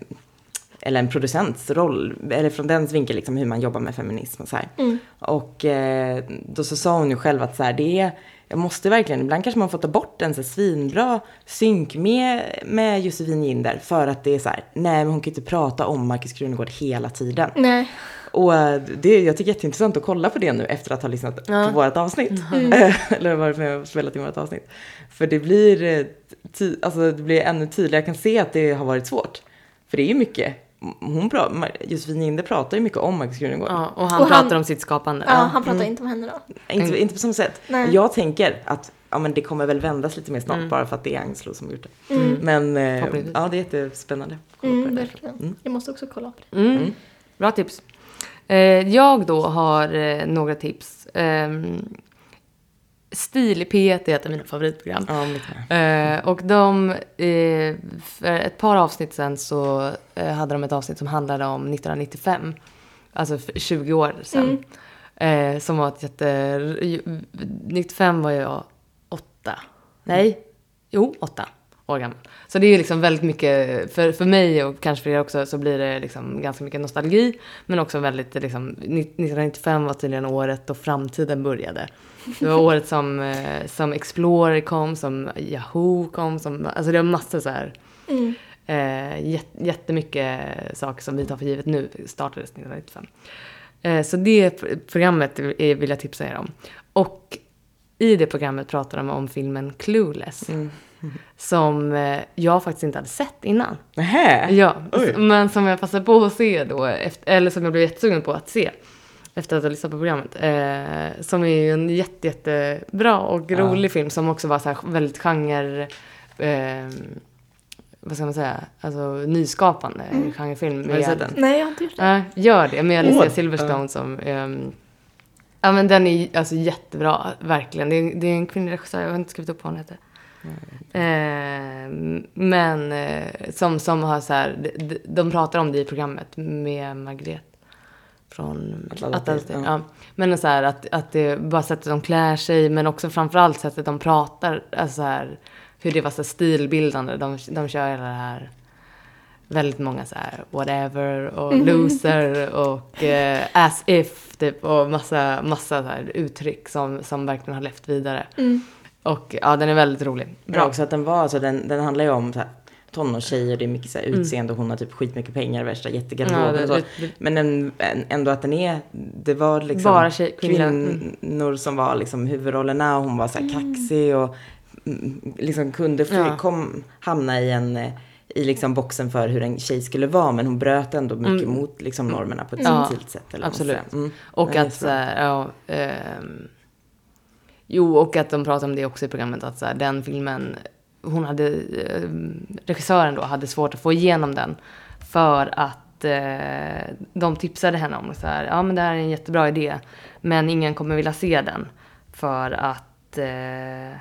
eller en producents roll, eller från dens vinkel liksom hur man jobbar med feminism och så här. Mm. Och eh, då så sa hon ju själv att så här, det är, jag måste verkligen, ibland kanske man får ta bort en så svinbra synk med, med Josefin Ginder för att det är så här, nej men hon kan ju inte prata om Markus Krunegård hela tiden. Nej. Och eh, det, jag tycker det är jätteintressant att kolla på det nu efter att ha lyssnat Ja. på vårt avsnitt. Mm. Eller varit med och spelat in vårt avsnitt. För det blir, eh, ty, alltså det blir ännu tydligare, jag kan se att det har varit svårt. För det är ju mycket, hon pra, Josefin Linde pratar ju mycket om Marcus Krunegård. Ja, och han Och han- pratar om sitt skapande. Ja, han pratar Mm. inte om henne då. Inte, inte på samma sätt. Nej. Jag tänker att ja, men det kommer väl vändas lite mer snart Mm. bara för att det är Agnes Lo som har gjort det. Mm. Men eh, ja, det är jättespännande. Mm, verkligen. Mm. Jag måste också kolla på det. Mm. Mm. Bra tips. Eh, jag då har eh, några tips. Stil i P1 är ett av mina favoritprogram. Ja. Eh, och de, eh, för ett par avsnitt sen så eh, hade de ett avsnitt som handlade om 1995. Alltså för 20 år sedan. Eh, som var ett jätte... 95 var jag åtta. Nej, jo, åtta år gammal. Så det är liksom väldigt mycket, för, för mig och kanske för er också, så blir det liksom ganska mycket nostalgi. Men också väldigt, liksom, 1995 var tydligen året då framtiden började. Det var året som, eh, som Explorer kom, som Yahoo kom, som, alltså det var massor så här Mm. Eh, jät, jättemycket saker som vi tar för givet nu startades 1995. Eh, så det pr- programmet vill jag tipsa er om. Och i det programmet pratar de om filmen Clueless. Mm. Som eh, jag faktiskt inte hade sett innan. Nähä? Ja, Oj. men som jag passade på att se då, efter, eller som jag blev jättesugen på att se efter att ha lyssnat på programmet. Eh, som är ju en jätte, jättebra och Ja. rolig film som också var så här väldigt genre... Eh, vad ska man säga? Alltså nyskapande Mm. genrefilm. Har du sett den? Nej, jag har inte gjort det. Ja, gör det. Med Alicia Åh, Silverstone ja. som... ehm, ja, men den är alltså jättebra, verkligen. Det är, det är en kvinnlig regissör, jag har inte skrivit upp vad hon heter. Ehm, men eh, som, som har så här, de, de- pratar om det i programmet med Margret från Atlantis. ja. Ja. Men så här, att, att det bara sättet de klär sig, men också framförallt sättet de pratar, alltså så här, hur det var så stilbildande. De, de kör hela det här väldigt många så här whatever och loser och eh, as if typ och massa, massa så här uttryck som, som verkligen har levt vidare. Mm. Och ja, den är väldigt rolig. Bra också att den var, alltså den, den handlar ju om så här, tonårstjejer, det är mycket så här, Mm. utseende och hon har typ skitmycket pengar, värsta Ja, jättegarderoben det, och så. Men en, en, ändå att den är, det var liksom Bara tjej- mm. kvinnor som var liksom huvudrollerna och hon var så här kaxig och mm, liksom kunde Ja. kom, hamna i en, eh, i liksom boxen för hur en tjej skulle vara, men hon bröt ändå mycket mot liksom normerna på ett subtilt sätt. Eller absolut. Mm. Och Nej, att så här, ja, ehm, Jo, och att de pratar om det också i programmet, att så här, den filmen, hon hade, eh, regissören då, hade svårt att få igenom den för att eh, de tipsade henne om så här, ja men det här är en jättebra idé, men ingen kommer vilja se den för att eh,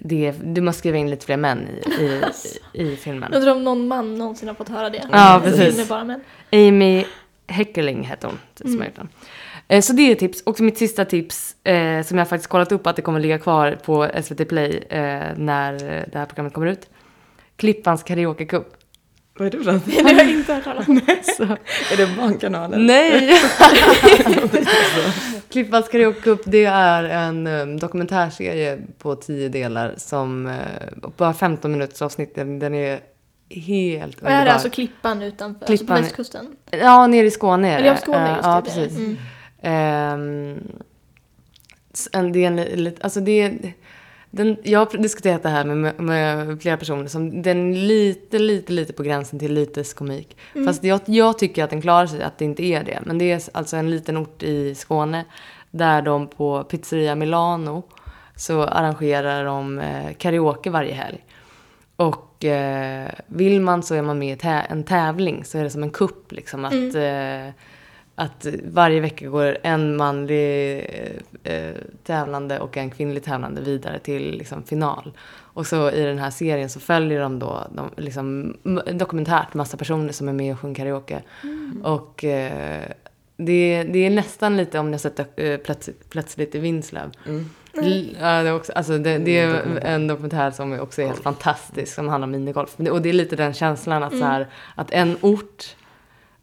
det, du måste skriva in lite fler män i, i, i filmen. Undrar om någon man någonsin har fått höra det. Ja, Det precis. bara män. Amy Heckerling hette hon, som gjort den. Eh, Så det är ett tips. Och mitt sista tips, eh, som jag faktiskt kollat upp att det kommer ligga kvar på SVT Play eh, när eh, det här programmet kommer ut. Klippans karaokecup. Vad är det för något? Det har jag inte hört talas om. Så, Är det Barnkanalen? nej! Klippans karaokecup, det är en um, dokumentärserie på tio delar som uh, bara 15 minuters avsnitt. Den, den är helt här är underbar. alltså Klippan utanför, Klippan- alltså på västkusten. Ja, nere i Skåne är Eller det. ja, Skåne just Ja, det. precis. Mm. Ehm, s- en, det är en alltså det är, den, jag har diskuterat det här med, med flera personer som den är lite, lite, lite på gränsen till lites komik. Fast jag, jag tycker att den klarar sig, att det inte är det. Men det är alltså en liten ort i Skåne där de på Pizzeria Milano så arrangerar de eh, karaoke varje helg. Och eh, vill man så är man med i en tävling så är det som en kupp liksom att, eh, att varje vecka går en manlig eh, tävlande och en kvinnlig tävlande vidare till liksom, final. Och så i den här serien så följer de då de, liksom, dokumentärt massa personer som är med och sjunger karaoke. Och eh, det, det är nästan lite om ni har sett eh, plötsligt, plötsligt i Vinslöv. L- Ja, det, är också, alltså det, det är en dokumentär som också är helt fantastisk som handlar om minigolf. Och det är lite den känslan att, så här, att en ort,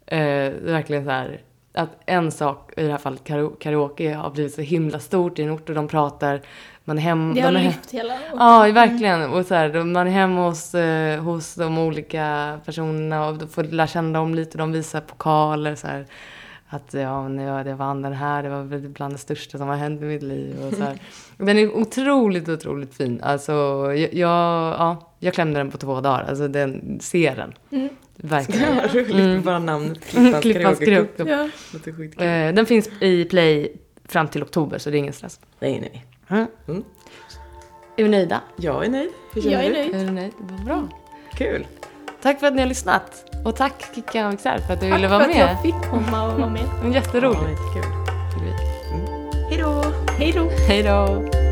eh, verkligen så här, att en sak, i det här fallet karaoke, har blivit så himla stort i en ort och de pratar, man är hem, Det har de lyft hela Ja, verkligen. Och så här, man är hemma hos, eh, hos de olika personerna och får lära känna dem lite. De visar pokaler så här. Att ja, när jag, jag vann den här, det var bland det största som har hänt i mitt liv. Och så här. Den är otroligt, otroligt fin. Alltså, jag, jag, ja, jag klämde den på två dagar. Alltså, den, ser den. Mm. Verkligen. Ja, roligt. Bara namnet Klippans Klippans karaokecup. karaoke. Ja. Eh, den finns i Play fram till oktober, så det är ingen stress. Nej, nej, nej. Mm. Är vi nöjda? Jag är nöjd. Hur känner Jag är du? nöjd. Är du nöjd? Bra. Kul. Tack för att ni har lyssnat. Och tack Kikkan och Xer för att du Tack ville för vara att med. jag fick komma och vara med. Jätteroligt. Ja, jättekul. vi. Hej då. Hej då! Hej då.